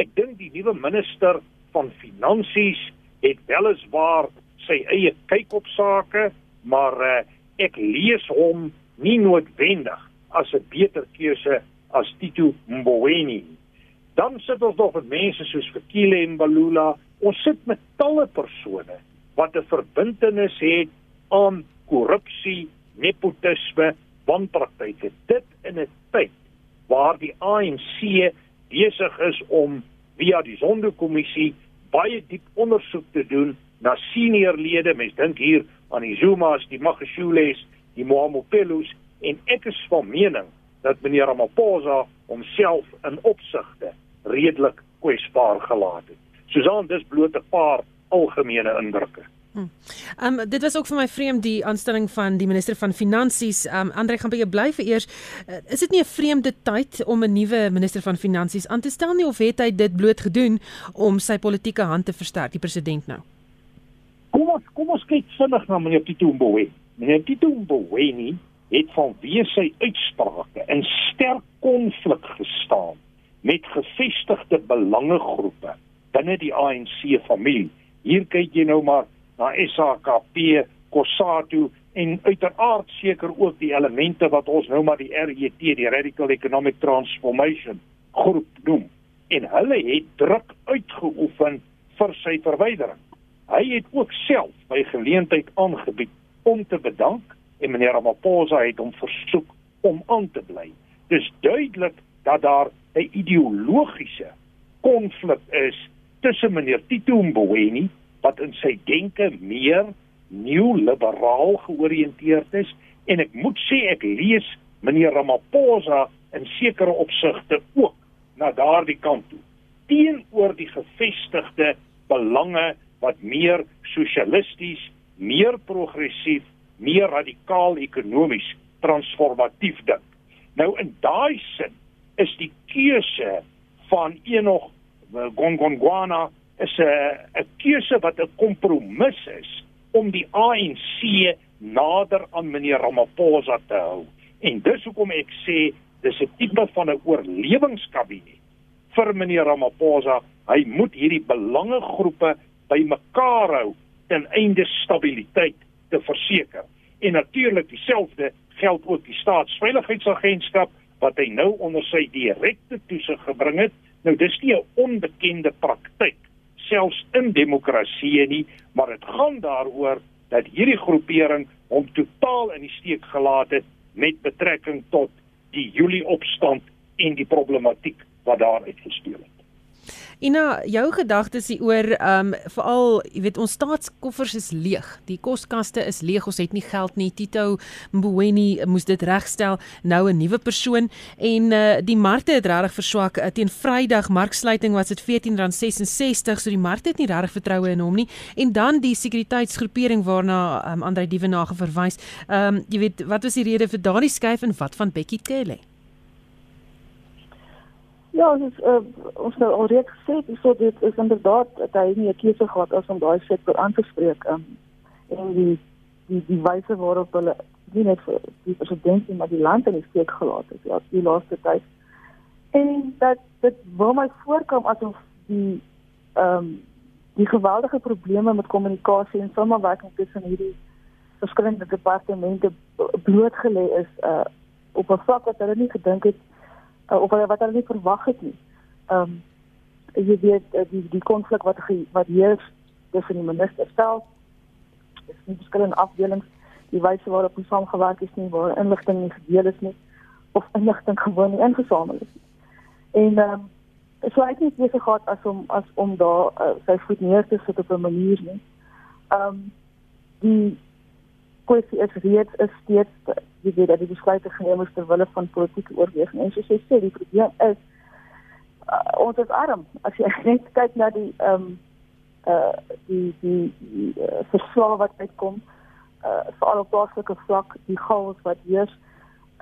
Ek dink die nuwe minister van finansies het weliswaar sy eie kyk op sake, maar uh, ek lees hom nie noodwendig as 'n beter keuse as Tito Mboweni. Dan sit ons nog met mense soos Fikile en Balula. Ons sit met talle persone wat 'n verbintenis het aan korrupsie, nepotisme, wanpraktyke. Dit in 'n tyd waar die ANC besig is om via die Zondo-kommissie baie diep ondersoek te doen na senior lede. Mens dink hier aan die Zuma's, die Magashules, die Mohamopelus en ek is van mening dat meneer Ramaphosa homself in opsigte redelik kwesbaar gelaat het. Susan, dis bloot 'n paar algemene indrukke. Ehm um, dit was ook vir my vreemd die aanstelling van die minister van finansies. Ehm um, Andre gaan jou bly vir eers. Uh, is dit nie 'n vreemde tyd om 'n nuwe minister van finansies aan te stel nie of het hy dit bloot gedoen om sy politieke hand te versterk, die president nou? Kom ons kom ons kyk vinnig na meneer Tito Mboweni. Meneer Tito Mboweni het vanweë sy uitsprake in sterk konflik gestaan met gevestigde belangegroepe binne die ANC familie. Hier kyk jy nou maar na SAKP, COSATU en uiteraard seker ook die elemente wat ons nou maar die RET, die Radical Economic Transformation groep noem. En hulle het druk uitgeoefen vir sy verwydering. Hy het ook self by geleentheid aangebied om te bedank en meneer Ramaphosa het hom versoek om aan te bly. Dis duidelik dat daar 'n ideologiese konflik is tussen meneer Tito Mboweni wat in sy denke meer nuwe-liberaal georiënteerd is en ek moet sê ek lees meneer Ramaphosa in sekere opsigte ook na daardie kant toe teenoor die gevestigde belange wat meer sosialisties, meer progressief, meer radikaal ekonomies transformatief dink. Nou in daai sin is die keuse van enog Gongongwana is 'n 'n keuse wat 'n kompromis is om die ANC nader aan meneer Ramaphosa te hou. En dis hoekom ek sê dis 'n tipe van 'n oorlewingskabinet vir meneer Ramaphosa. Hy moet hierdie belangegroepe bymekaar hou ten einde stabiliteit te verseker. En natuurlik dieselfde geld ook die staatsveiligheidsagentskap wat hy nou onder sy direkte toesig gebring het. Nou dis nie 'n onbekende praktyk selfs in demokrasie nie, maar dit gaan daaroor dat hierdie groepering hom totaal in die steek gelaat het met betrekking tot die Julie opstand en die problematiek wat daar uitgespeel het. Ina, jou gedagtes hier oor ehm um, veral, jy weet ons staatskoffers is leeg. Die koskaste is leeg. Ons het nie geld nie. Tito Mboweni moes dit regstel. Nou 'n nuwe persoon en uh, die markte het regtig verswak. Uh, teen Vrydag marksluiting was dit R14.66, so die markte het nie regtig vertroue in hom nie. En dan die sekuriteitsgroepering waarna um, Andre Dievenage verwys. Ehm um, jy weet, wat was die rede vir daardie skuif en wat van Bekkie Cele? Ja, ons is, uh, ons nou al reeds gesê, so dit is inderdaad dat hy nie 'n keuse gehad as om daai sektor aan te spreek um, en die die die wyse waarop hulle nie net vir die president maar die land in die steek gelaat het ja, die laaste tyd. En dat dit wil my voorkom asof die ehm um, die geweldige probleme met kommunikasie en samewerking tussen hierdie verskillende departemente blootgelê is uh, op 'n vlak wat hulle nie gedink het uh, of wat hulle nie verwag het nie. Ehm um, jy weet uh, die die konflik wat wat heers tussen die minister self is nie verskillende afdelings die wyse waarop ons saamgewerk het nie waar inligting nie gedeel is nie of inligting gewoon nie ingesamel is. En ehm um, so ek het nie gehad as om as om daar uh, sy voet neer te sit op 'n manier nie. Ehm um, die kwessie is reeds is steeds jy weet dat die besluite geneem is ter wille van politieke oorweging en soos jy sê die probleem is uh, ons is arm as jy net kyk na die ehm um, uh die die, die uh, verslae wat uitkom uh veral op plaaslike vlak die chaos wat heers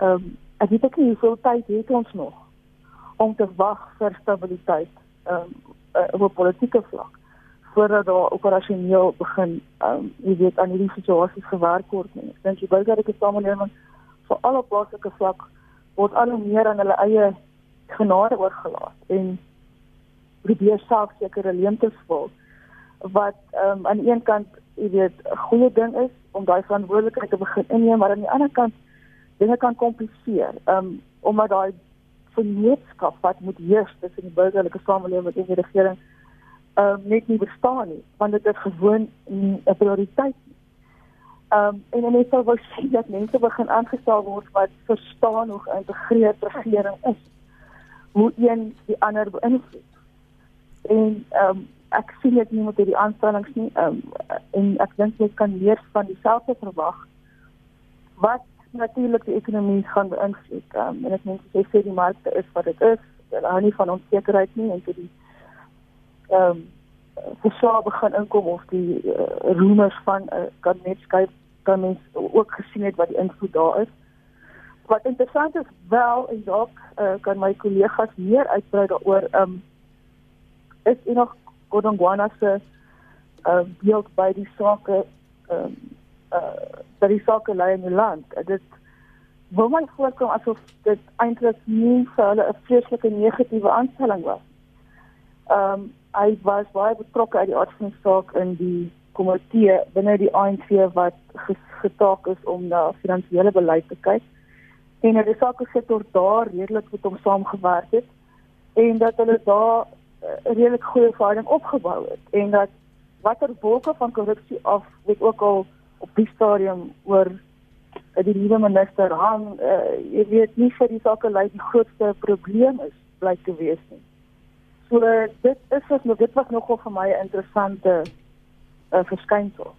ehm um, ek weet ek nie hoeveel tyd het ons nog om te wag vir stabiliteit ehm um, uh, op 'n politieke vlak voordat daar operasioneel begin ehm um, jy weet aan hierdie situasies gewerk word nie. Ek dink die burgerlike samelewing vir alle plaaslike vlak word al hoe meer aan hulle eie genade oorgelaat en probeer self sekere leemtes vul wat ehm um, aan een kant jy weet 'n goeie ding is om daai verantwoordelikheid te begin inneem, maar aan die ander kant dinge kan kompliseer. Ehm um, omdat daai vennootskap wat moet heers tussen die burgerlike samelewing en die regering ehm um, net nie bestaan nie want dit is gewoon 'n prioriteit nie. Ehm um, en sou wou sê dat mense begin aangestel word wat verstaan hoe geïntegreerd regering is. Hoe een die ander beïnvloed. En ehm um, ek sien dit nie met hierdie aanstellings nie. Ehm um, en ek dink jy kan meer van dieselfde verwag wat natuurlik die ekonomie gaan beïnvloed. Ehm um, en ek meen jy sê die markte is wat dit is. Hulle hou nie van onsekerheid nie en dit die ehm um, verslae begin inkom of die uh, rumors van uh, kan net skryf kan mens ook gesien het wat die invloed daar is. Wat interessant is wel en dalk uh, kan my kollegas meer uitbrei daaroor ehm um, is er nog Godongwana se uh, beeld by die sake ehm um, uh, by die sake lê in die land. Dit wil my voorkom asof dit eintlik nie vir hulle 'n vreeslike negatiewe aanstelling was. Ehm um, hy was baie betrokke uit die aard van die saak in die komitee binne die ANC wat gestaak is om na finansiële beleid te kyk. En die sake sektor daar redelik met hom saamgewerk het en dat hulle daar uh, redelik goeie verhouding opgebou het en dat watter wolke van korrupsie af weet ook al op die stadium oor uh, die nuwe minister hang uh, jy weet nie vir die sake lei die grootste probleem is bly te wees nie. So dit is wat dit was nogal vir my interessante uh, verskynsel.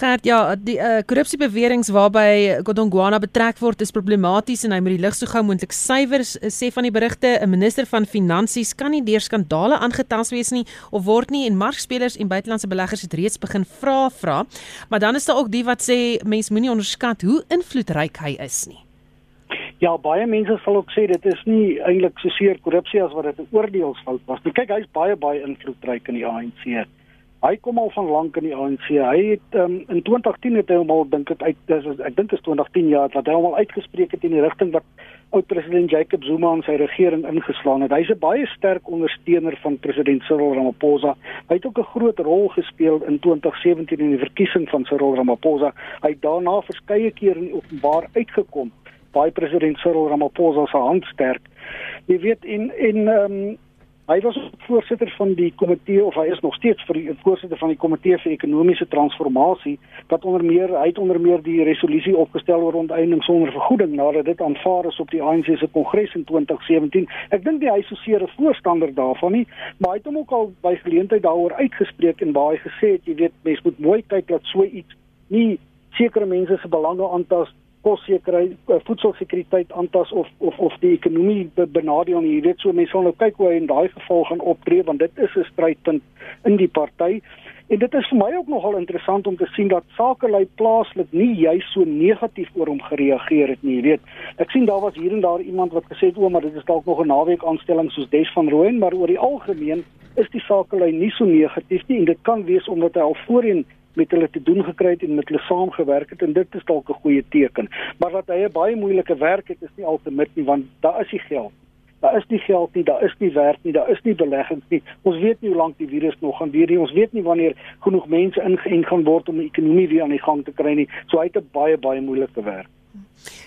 Gert, ja, die uh, korrupsiebeweringe waarby Godongwana betrek word is problematies en hy moet die lig so gou moontlik suiwer sê van die berigte 'n minister van finansies kan nie deur skandale aangetast wees nie of word nie en markspelers en buitelandse beleggers het reeds begin vra vra. Maar dan is daar ook die wat sê mens moenie onderskat hoe invloedryk hy is nie. Ja, baie mense sal ook sê dit is nie eintlik so seer korrupsie as wat dit 'n oordeelsfout was. Maar kyk, hy's baie baie invloedryk in die ANC. Hy kom al van lank in die ANC. Hy het um, in 2010 het hy hom al dink ek uit dis ek dink is 2010 jaar dat hy hom al uitgespreek het in die rigting wat oud president Jacob Zuma en sy regering ingeslaan het. Hy's 'n baie sterk ondersteuner van president Cyril Ramaphosa. Hy het ook 'n groot rol gespeel in 2017 in die verkiesing van Cyril Ramaphosa. Hy het daarna verskeie keer in openbaar uitgekom by president Cyril Ramaphosa se hand sterk. Jy weet in in ehm um, Hy was voorsitter van die komitee of hy is nog steeds vir die voorsitter van die komitee vir ekonomiese transformasie wat onder meer hy het onder meer die resolusie opgestel oor onteiening sonder vergoeding nadat dit aanvaar is op die ANC se kongres in 2017. Ek dink hy is so seer 'n voorstander daarvan nie, maar hy het hom ook al by geleentheid daaroor uitgespreek en baie gesê het jy weet mens moet mooi kyk dat so iets nie sekere mense se belange aantas kossekerheid eh, voedselsekuriteit aantas of of of die ekonomie benadeel nie. Jy weet so mense sal nou kyk hoe hy in daai geval gaan optree want dit is 'n strydpunt in die party. En dit is vir my ook nogal interessant om te sien dat sakelei plaaslik nie juis so negatief oor hom gereageer het nie, jy weet. Ek sien daar was hier en daar iemand wat gesê het o, maar dit is dalk nog 'n naweek aanstelling soos Des van Rooyen, maar oor die algemeen is die sakelei nie so negatief nie en dit kan wees omdat hy al voorheen met hulle te doen gekry het en met hulle saamgewerk het en dit is dalk 'n goeie teken. Maar dat hy 'n baie moeilike werk het is nie altemit nie want daar is nie geld. Daar is nie geld nie, daar is nie werk nie, daar is nie beleggings nie. Ons weet nie hoe lank die virus nog gaan duur nie. Ons weet nie wanneer genoeg mense ingeënt gaan word om die ekonomie weer aan die gang te kry nie. So hy het 'n baie baie moeilike werk.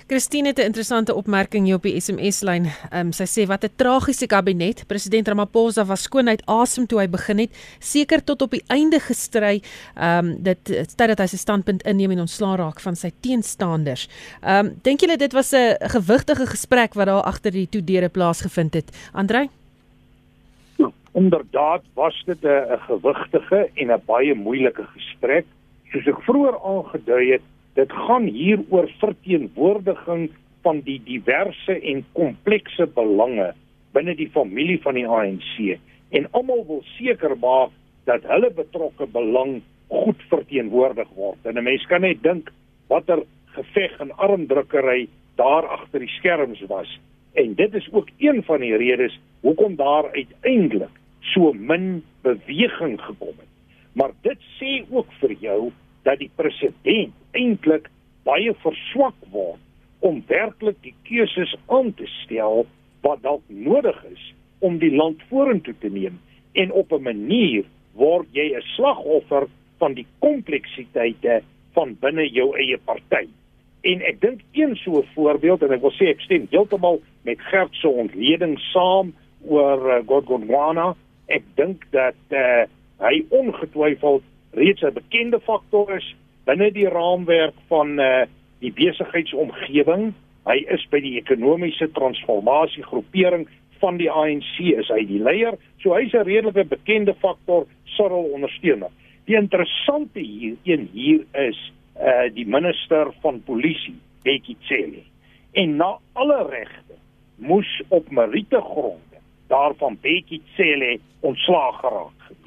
Christine het 'n interessante opmerking hier op die SMS-lyn. Ehm um, sy sê wat 'n tragiese kabinet. President Ramaphosa was skoonheid asem toe hy begin het, seker tot op die einde gestry. Ehm um, dit tyd dat hy sy standpunt inneem en ontslaa raak van sy teenstanders. Ehm um, dink julle dit was 'n gewigtige gesprek wat daar agter die toedeure plaasgevind het? Andrei ja, Inderdaad was dit 'n gewigtige en 'n baie moeilike gesprek. Soos ek vroeër aangedui het, Dit gaan hier oor verteenwoordiging van die diverse en komplekse belange binne die familie van die ANC en almal wil seker maak dat hulle betrokke belang goed verteenwoordig word. En 'n mens kan net dink watter geveg en armdrukkery daar agter die skerms was. En dit is ook een van die redes hoekom daar uiteindelik so min beweging gekom het. Maar dit sê ook vir jou dat die president eintlik baie verswak word om werklik die keuses aan te stel wat dalk nodig is om die land vorentoe te neem en op 'n manier word jy 'n slagoffer van die kompleksiteite van binne jou eie party. En ek dink een so 'n voorbeeld en ek wil sê ek stem heeltemal met Gert se ontleding saam oor uh, Godgodwana. Ek dink dat uh, hy ongetwyfeld reeds 'n bekende faktor is binne die raamwerk van uh, die besigheidsomgewing. Hy is by die ekonomiese transformasie groepering van die ANC is hy die leier. So hy's 'n redelike bekende faktor Cyril ondersteuner. Die interessante hier een hier is uh die minister van polisie, Bekkie Cele. En na alle regte moes op meriete gronde daarvan Bekkie Cele ontslaag geraak het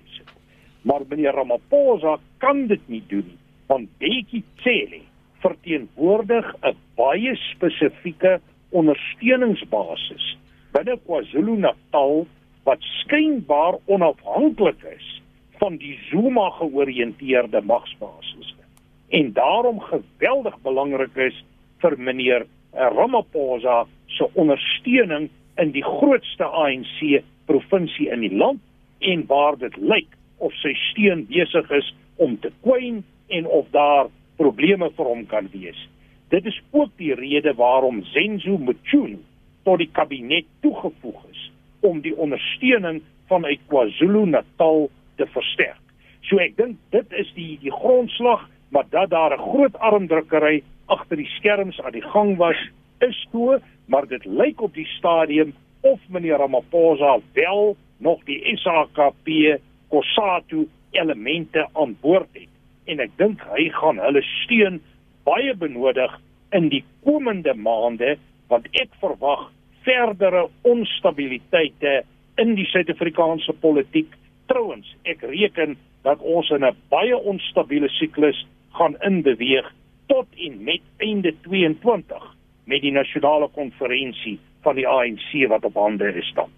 maar meneer Ramaphosa kan dit nie doen want Bekkie Cele verteenwoordig 'n baie spesifieke ondersteuningsbasis binne KwaZulu-Natal wat skynbaar onafhanklik is van die Zuma georiënteerde magsbasis en daarom geweldig belangrik is vir meneer Ramaphosa se ondersteuning in die grootste ANC provinsie in die land en waar dit lyk of sy steun besig is om te kwyn en of daar probleme vir hom kan wees. Dit is ook die rede waarom Zenzo Mchunu tot die kabinet toegevoeg is om die ondersteuning vanuit KwaZulu-Natal te versterk. So ek dink dit is die die grondslag, maar dat daar 'n groot armdrukkery agter die skerms aan die gang was, is toe, maar dit lyk op die stadium of meneer Ramaphosa wel nog die SAKP Kossatu elemente aan boord het en ek dink hy gaan hulle steun baie benodig in die komende maande want ek verwag verdere onstabiliteite in die Suid-Afrikaanse politiek. Trouwens, ek reken dat ons in 'n baie onstabiele siklus gaan inbeweeg tot en met einde 22 met die nasionale konferensie van die ANC wat op hande is staan.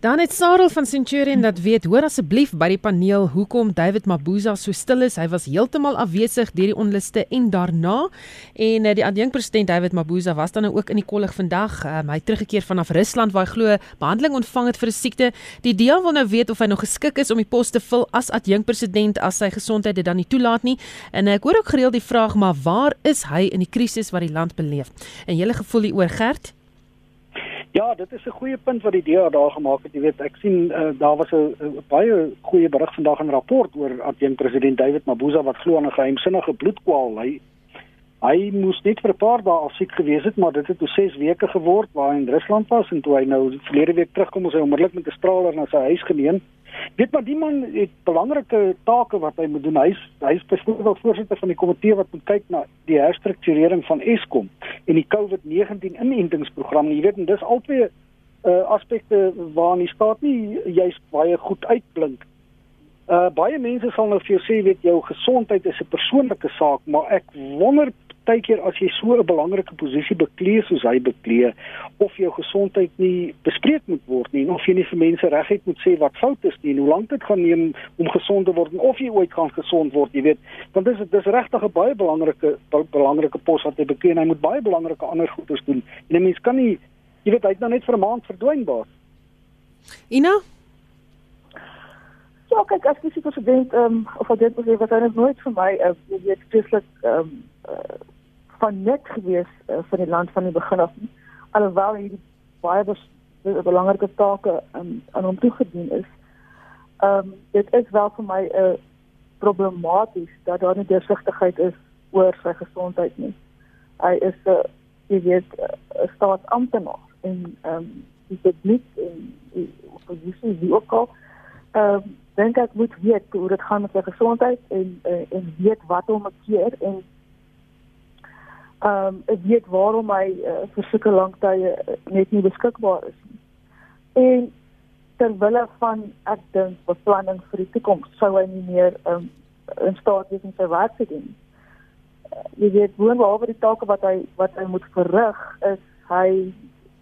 Dan het Sarel van Centurion dat weet, hoor asseblief by die paneel hoekom David Mabuza so stil is. Hy was heeltemal afwesig deur die onluste en daarna. En uh, die adjunkpresident David Mabuza was dan nou ook in die kollig vandag. Um, hy het teruggekeer vanaf Rusland waar hy glo behandeling ontvang het vir 'n siekte. Die DEA wil nou weet of hy nog geskik is om die pos te vul as adjunkpresident as sy gesondheid dit dan nie toelaat nie. En ek hoor ook gereeld die vraag, maar waar is hy in die krisis wat die land beleef? En julle gevoel hieroor Gert? Ja, dit is 'n goeie punt wat die DA daar gemaak het. Jy weet, ek sien uh, daar was 'n baie goeie berig vandag in 'n rapport oor adjunk president David Mabuza wat glo aan 'n geheimsinnige bloedkwaal. Hy hy moes net vir 'n paar dae al siek gewees het, maar dit het toe 6 weke geword waar hy in Rusland was en toe hy nou verlede week terugkom, is hy onmiddellik met 'n straler na sy huis geneem. Weet maar die man het belangrike take wat hy moet doen. Hy's hy's byvoorbeeld voorsitter van die komitee wat moet kyk na die herstrukturering van Eskom en die COVID-19 inentingsprogram. Jy weet, en dis albei uh, aspekte waarin die staat nie juist baie goed uitblink. Uh baie mense sal nou vir jou sê weet jou gesondheid is 'n persoonlike saak, maar ek wonder partykeer as jy so 'n belangrike posisie beklee soos hy beklee of jou gesondheid nie bespreek moet word nie of jy nie vir mense regtig moet sê wat fout is nie en hoe lank dit gaan neem om gesond te word en of jy ooit gaan gesond word jy weet want dis dis regtig 'n baie belangrike belangrike pos wat hy beklee en hy moet baie belangrike ander goedes doen. En 'n mens kan nie jy weet hy het nou net vir 'n maand verdwyn baas Ina? Ja, kyk, as jy president ehm um, of dit was wat hy nooit vir my uh, jy weet spesifiek ehm um, uh, van net gewees uh, vir die land van die begin af. Alhoewel hierdie baie bes, belangrike take um, aan hom toegedien is. Ehm um, dit is wel vir my 'n uh, problematies dat daar nie deursigtigheid is oor sy gesondheid nie. Hy is 'n uh, jy weet 'n uh, staatsamptenaar en ehm um, die publiek en oppositie wie ook al ehm um, dink ek moet weet hoe dit gaan met sy gesondheid en uh, en weet wat hom keer en ehm um, ek weet waarom hy uh, vir sulke lank tye uh, net nie beskikbaar is nie. En terwyl van ek dink beplanning vir die toekoms sou hy nie meer ehm um, in staat wees om sy werk te doen. Uh, jy weet woon behalwe die take wat hy wat hy moet verrig is hy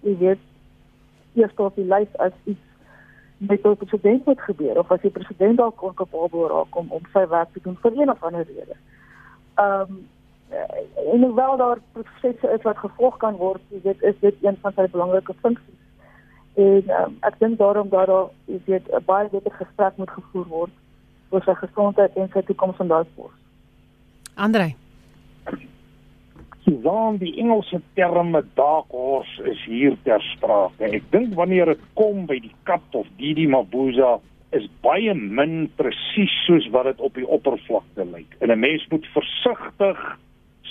jy weet eers op die lys as iets met die president moet gebeur of as die president dalk onkapabel raak om om sy werk te doen vir een of ander rede. Ehm um, en hoewel daar prosesse is wat gevolg kan word, dit is dit een van sy belangrike funksies. En um, ek dink daarom dat daar is dit 'n baie beter gesprek moet gevoer word oor sy gesondheid en sy toekoms in daai pos. Andre Suzan die Engelse term dark horse is hier ter sprake. Ek dink wanneer dit kom by die kat of Didi Mabuza is baie min presies soos wat dit op die oppervlakte lyk. En 'n mens moet versigtig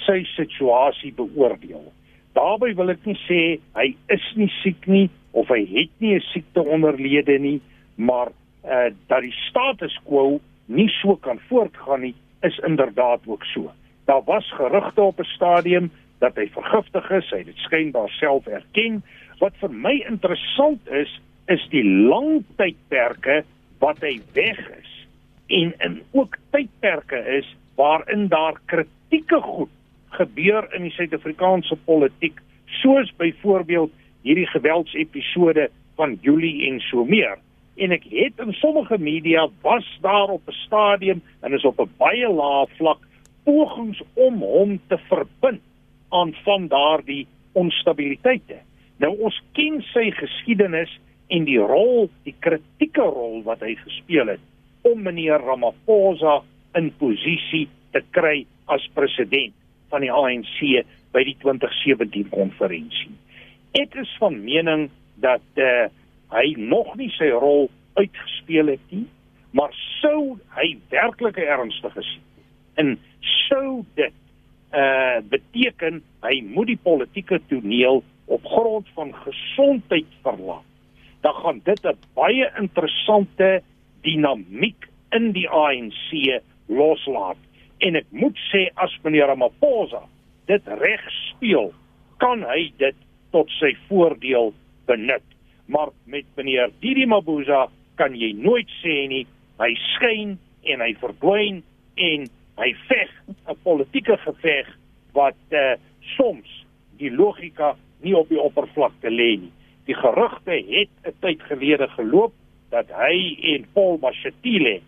sy situasie beoordeel. Daarby wil ek nie sê hy is nie siek nie of hy het nie 'n siekte onderlede nie, maar uh dat die status quo nie so kan voortgaan nie, is inderdaad ook so. Daar was gerugte op 'n stadium dat hy vergiftig is, hy het dit skynbaar self erken. Wat vir my interessant is, is die lang tydperke wat hy weg is en in ook tydperke is waarin daar kritieke goed gebeur in die Suid-Afrikaanse politiek, soos byvoorbeeld hierdie geweldsepisode van Julie en so meer. En ek het in sommige media was daar op 'n stadium en is op 'n baie lae vlak pogings om hom te verbind aan van daardie onstabiliteite. Nou ons ken sy geskiedenis en die rol, die kritieke rol wat hy gespeel het om meneer Ramaphosa in posisie te kry as president van die ANC by die 2017 konferensie. Ek is van mening dat uh, hy nog nie sy rol uitgespeel het nie, maar sou hy werklik ernstig is en sou dit uh beteken hy moet die politieke toneel op grond van gesondheid verlaat. Dan gaan dit 'n baie interessante dinamiek in die ANC loslaat en ek moet sê as meneer Ramaphosa dit reg speel, kan hy dit tot sy voordeel benut. Maar met meneer Didi Mabuza kan jy nooit sê nie hy skyn en hy verdwyn en hy veg 'n politieke geveg wat uh, soms die logika nie op die oppervlakte lê nie. Die gerugte het 'n tyd gelede geloop dat hy en Paul Mashatile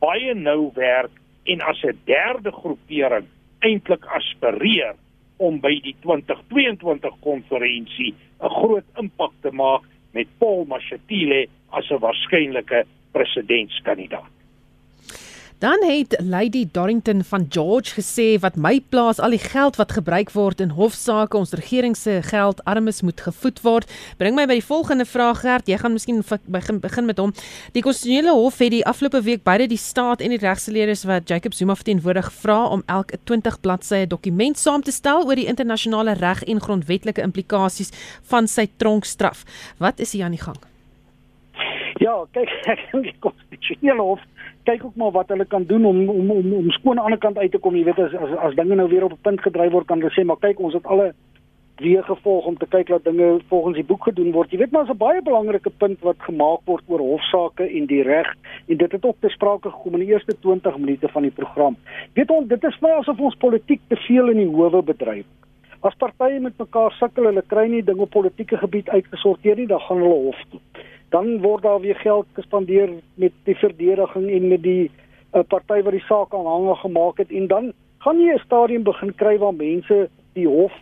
baie nou werk en as 'n derde groepering eintlik aspireer om by die 2022 konferensie 'n groot impak te maak met Paul Mashatile as 'n waarskynlike presidentskandidaat. Dan het Lady Dorrington van George gesê wat my plaas al die geld wat gebruik word in hofsaake ons regering se geld armes moet gevoed word. Bring my by die volgende vraag Gert, jy gaan miskien begin begin met hom. Die konstitusionele hof het die afgelope week beide die staat en die regsgeleerdes wat Jacob Zuma verteenwoordig vra om elk 'n 20 bladsye dokument saam te stel oor die internasionale reg en grondwetlike implikasies van sy tronkstraf. Wat is hier aan die gang? Ja, kyk, ek dink die konstitusionele hof kyk ook maar wat hulle kan doen om om om om skoon aan die ander kant uit te kom. Jy weet as as as dinge nou weer op 'n punt gedryf word, kan hulle sê maar kyk, ons het alle weer gevolg om te kyk dat dinge volgens die boek gedoen word. Jy weet maar 'n baie belangrike punt wat gemaak word oor hofsaake en die reg en dit het ook te sprake gekom in die eerste 20 minute van die program. Weet ons, dit is vir asof ons politiek te veel in die howe bedryf. As partye met mekaar sukkel, hulle kry nie dinge op politieke gebied uitgesorteer nie, dan gaan hulle hof toe dan word daar weer geld gespandeer met die verdediging en met die uh, party wat die saak aanhangig gemaak het. En dan gaan jy 'n stadium begin kry waar mense die hof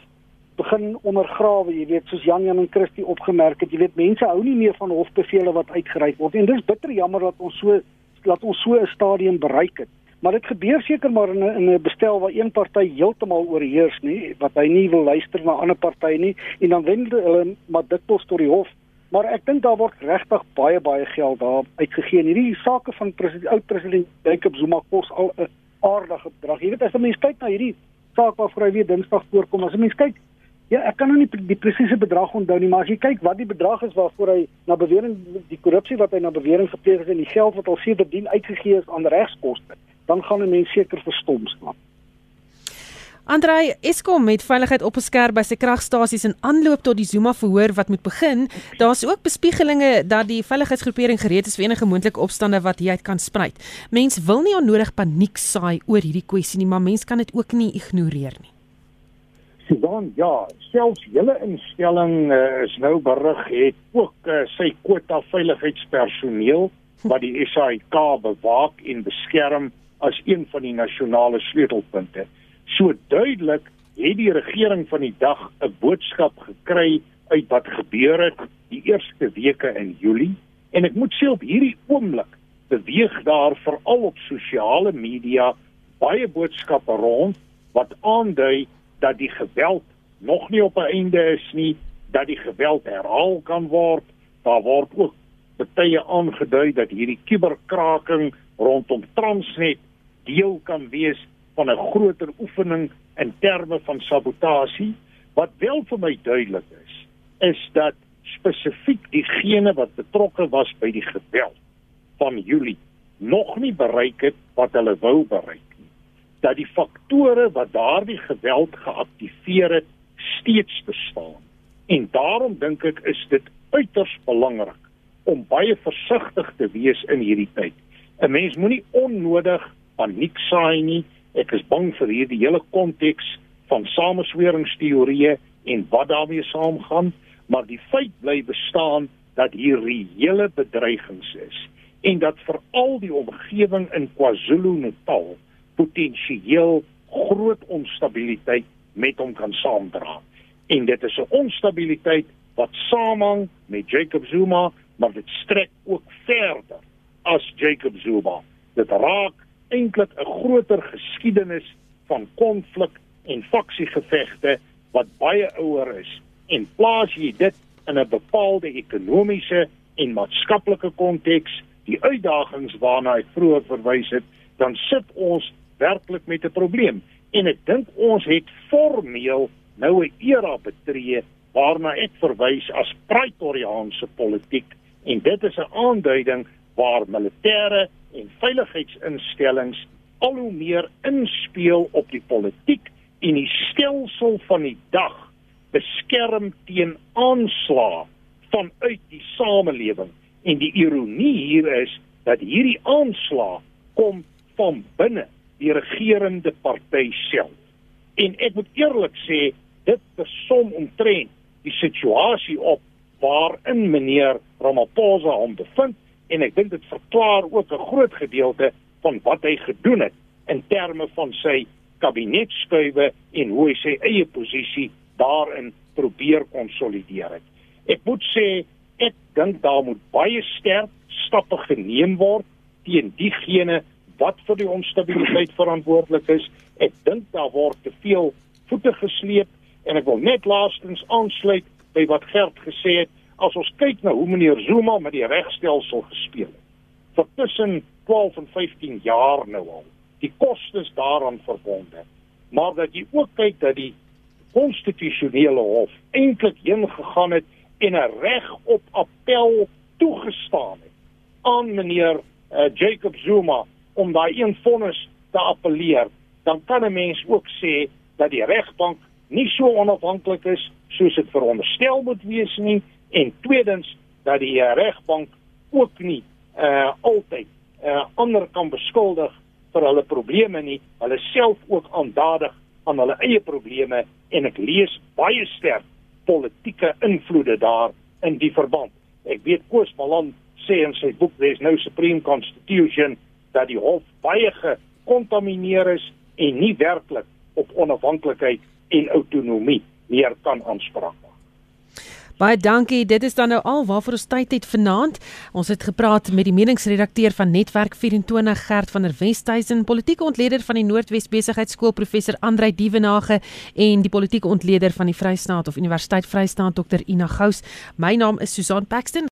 begin ondergrawe, jy weet, soos Jan Jan en Christie opgemerk het, jy weet mense hou nie meer van hofbevele wat uitgereik word en dis bitter jammer dat ons so laat ons so 'n stadium bereik het. Maar dit gebeur seker maar in 'n in 'n bestel waar een party heeltemal oorheers nie, wat hy nie wil luister na ander partye nie. En dan wen hulle maar dit tot die hof Maar ek dink daar word regtig baie baie geld daar uitgegee. Hierdie sake van president oud president Jacob Zuma kos al 'n aardige bedrag. Jy weet as 'n mens kyk na hierdie saak waarvoor hy weer Dinsdag voorkom, as 'n mens kyk, ja, ek kan nou nie die presiese bedrag onthou nie, maar as jy kyk wat die bedrag is waarvoor hy na bewering die korrupsie wat hy na bewering gepleeg het en die geld wat al sedertdien uitgegee is aan regskoste, dan gaan 'n mens seker verstom staan. Andrei Eskom het veiligheid opgeskerp by sy kragstasies in aanloop tot die Zuma verhoor wat moet begin. Daar's ook bespiegelinge dat die veiligheidsgroepering gereed is vir enige moontlike opstande wat hieruit kan spruit. Mens wil nie onnodig paniek saai oor hierdie kwessie nie, maar mens kan dit ook nie ignoreer nie. Sudan, ja, selfs julle instelling uh, is nou berig het ook uh, sy kwota veiligheidspersoneel wat die SAIK bewaak en beskerm as een van die nasionale sleutelpunte. So duidelik het die regering van die dag 'n boodskap gekry uit wat gebeur het die eerste weke in Julie en ek moet sê op hierdie oomblik beweeg daar veral op sosiale media baie boodskappe rond wat aandui dat die geweld nog nie op 'n einde is nie, dat die geweld herhaal kan word. Daar word ook betye aangedui dat hierdie kuberkraking rondom Transnet deel kan wees van 'n groter oefening in terme van sabotasie. Wat wel vir my duidelik is is dat spesifiek diegene wat betrokke was by die geweld van Julie nog nie bereik het wat hulle wou bereik nie. Dat die faktore wat daardie geweld geaktiveer het steeds bestaan. En daarom dink ek is dit uiters belangrik om baie versigtig te wees in hierdie tyd. 'n mens moenie onnodig paniek saai nie Ek is bang vir hierdie hele konteks van samesweringsteorieë en wat daarmee saamgaan, maar die feit bly bestaan dat hier reële bedreigings is en dat veral die omgewing in KwaZulu-Natal potensieel groot onstabiliteit met hom kan saamdra. En dit is 'n onstabiliteit wat samehang met Jacob Zuma, maar dit strek ook verder as Jacob Zuma. Dit raak eintlik 'n groter geskiedenis van konflik en faksiegevegte wat baie ouer is. En plaas jy dit in 'n bepaalde ekonomiese en maatskaplike konteks, die uitdagings waarna ek vroeër verwys het, dan sit ons werklik met 'n probleem. En ek dink ons het formeel nou 'n era betree waarna ek verwys as praetoriaanse politiek. En dit is 'n aanduiding waar militêre en veiligheidsinstellings al hoe meer inspel op die politiek en die stelsel van die dag beskerm teen aanslae vanuit die samelewing. En die ironie hier is dat hierdie aanslae kom van binne die regerende party self. En ek moet eerlik sê dit besom omtrent die situasie op waarin meneer Ramaphosa hom bevind en ek dink dit verklaar ook 'n groot gedeelte van wat hy gedoen het in terme van sy kabinetskuive en hoe hy sy eie posisie daarin probeer konsolideer het. Ek moet sê ek dink daar moet baie sterk stappe geneem word teen diegene wat vir die onstabiliteit verantwoordelik is. Ek dink daar word te veel voete gesleep en ek wil net laastens aansluit by wat Gert gesê het as ons kyk na hoe meneer Zuma met die regstelsel gespeel het vir tussen 12 en 15 jaar nou al die kostes daaraan verbonde maar dat jy ook kyk dat die konstitusionele hof eintlik heen gegaan het en 'n reg op appel toegestaan het aan meneer uh, Jacob Zuma om daai een vonnis te appeleer dan kan 'n mens ook sê dat die regbank nie so onafhanklik is soos dit veronderstel moet wees nie en tweedens dat die regbank ook nie uh altyd uh ander kan beskuldig vir hulle probleme nie hulle self ook aandadig aan hulle eie probleme en ek lees baie sterk politieke invloede daar in die verband ek weet Koos Malan sê in sy boek there's no supreme constitution dat die hof baie gekontamineer is en nie werklik op onafhanklikheid en autonomie meer kan aanspraak maak. Baie dankie. Dit is dan nou al waarvoor ons tyd het vanaand. Ons het gepraat met die meningsredakteur van Netwerk 24 Gert van der Westhuizen, politieke ontleder van die Noordwes Besigheidsskool professor Andrei Dievenage en die politieke ontleder van die Vrystaat of Universiteit Vrystaat Dr Ina Gous. My naam is Susan Paxton.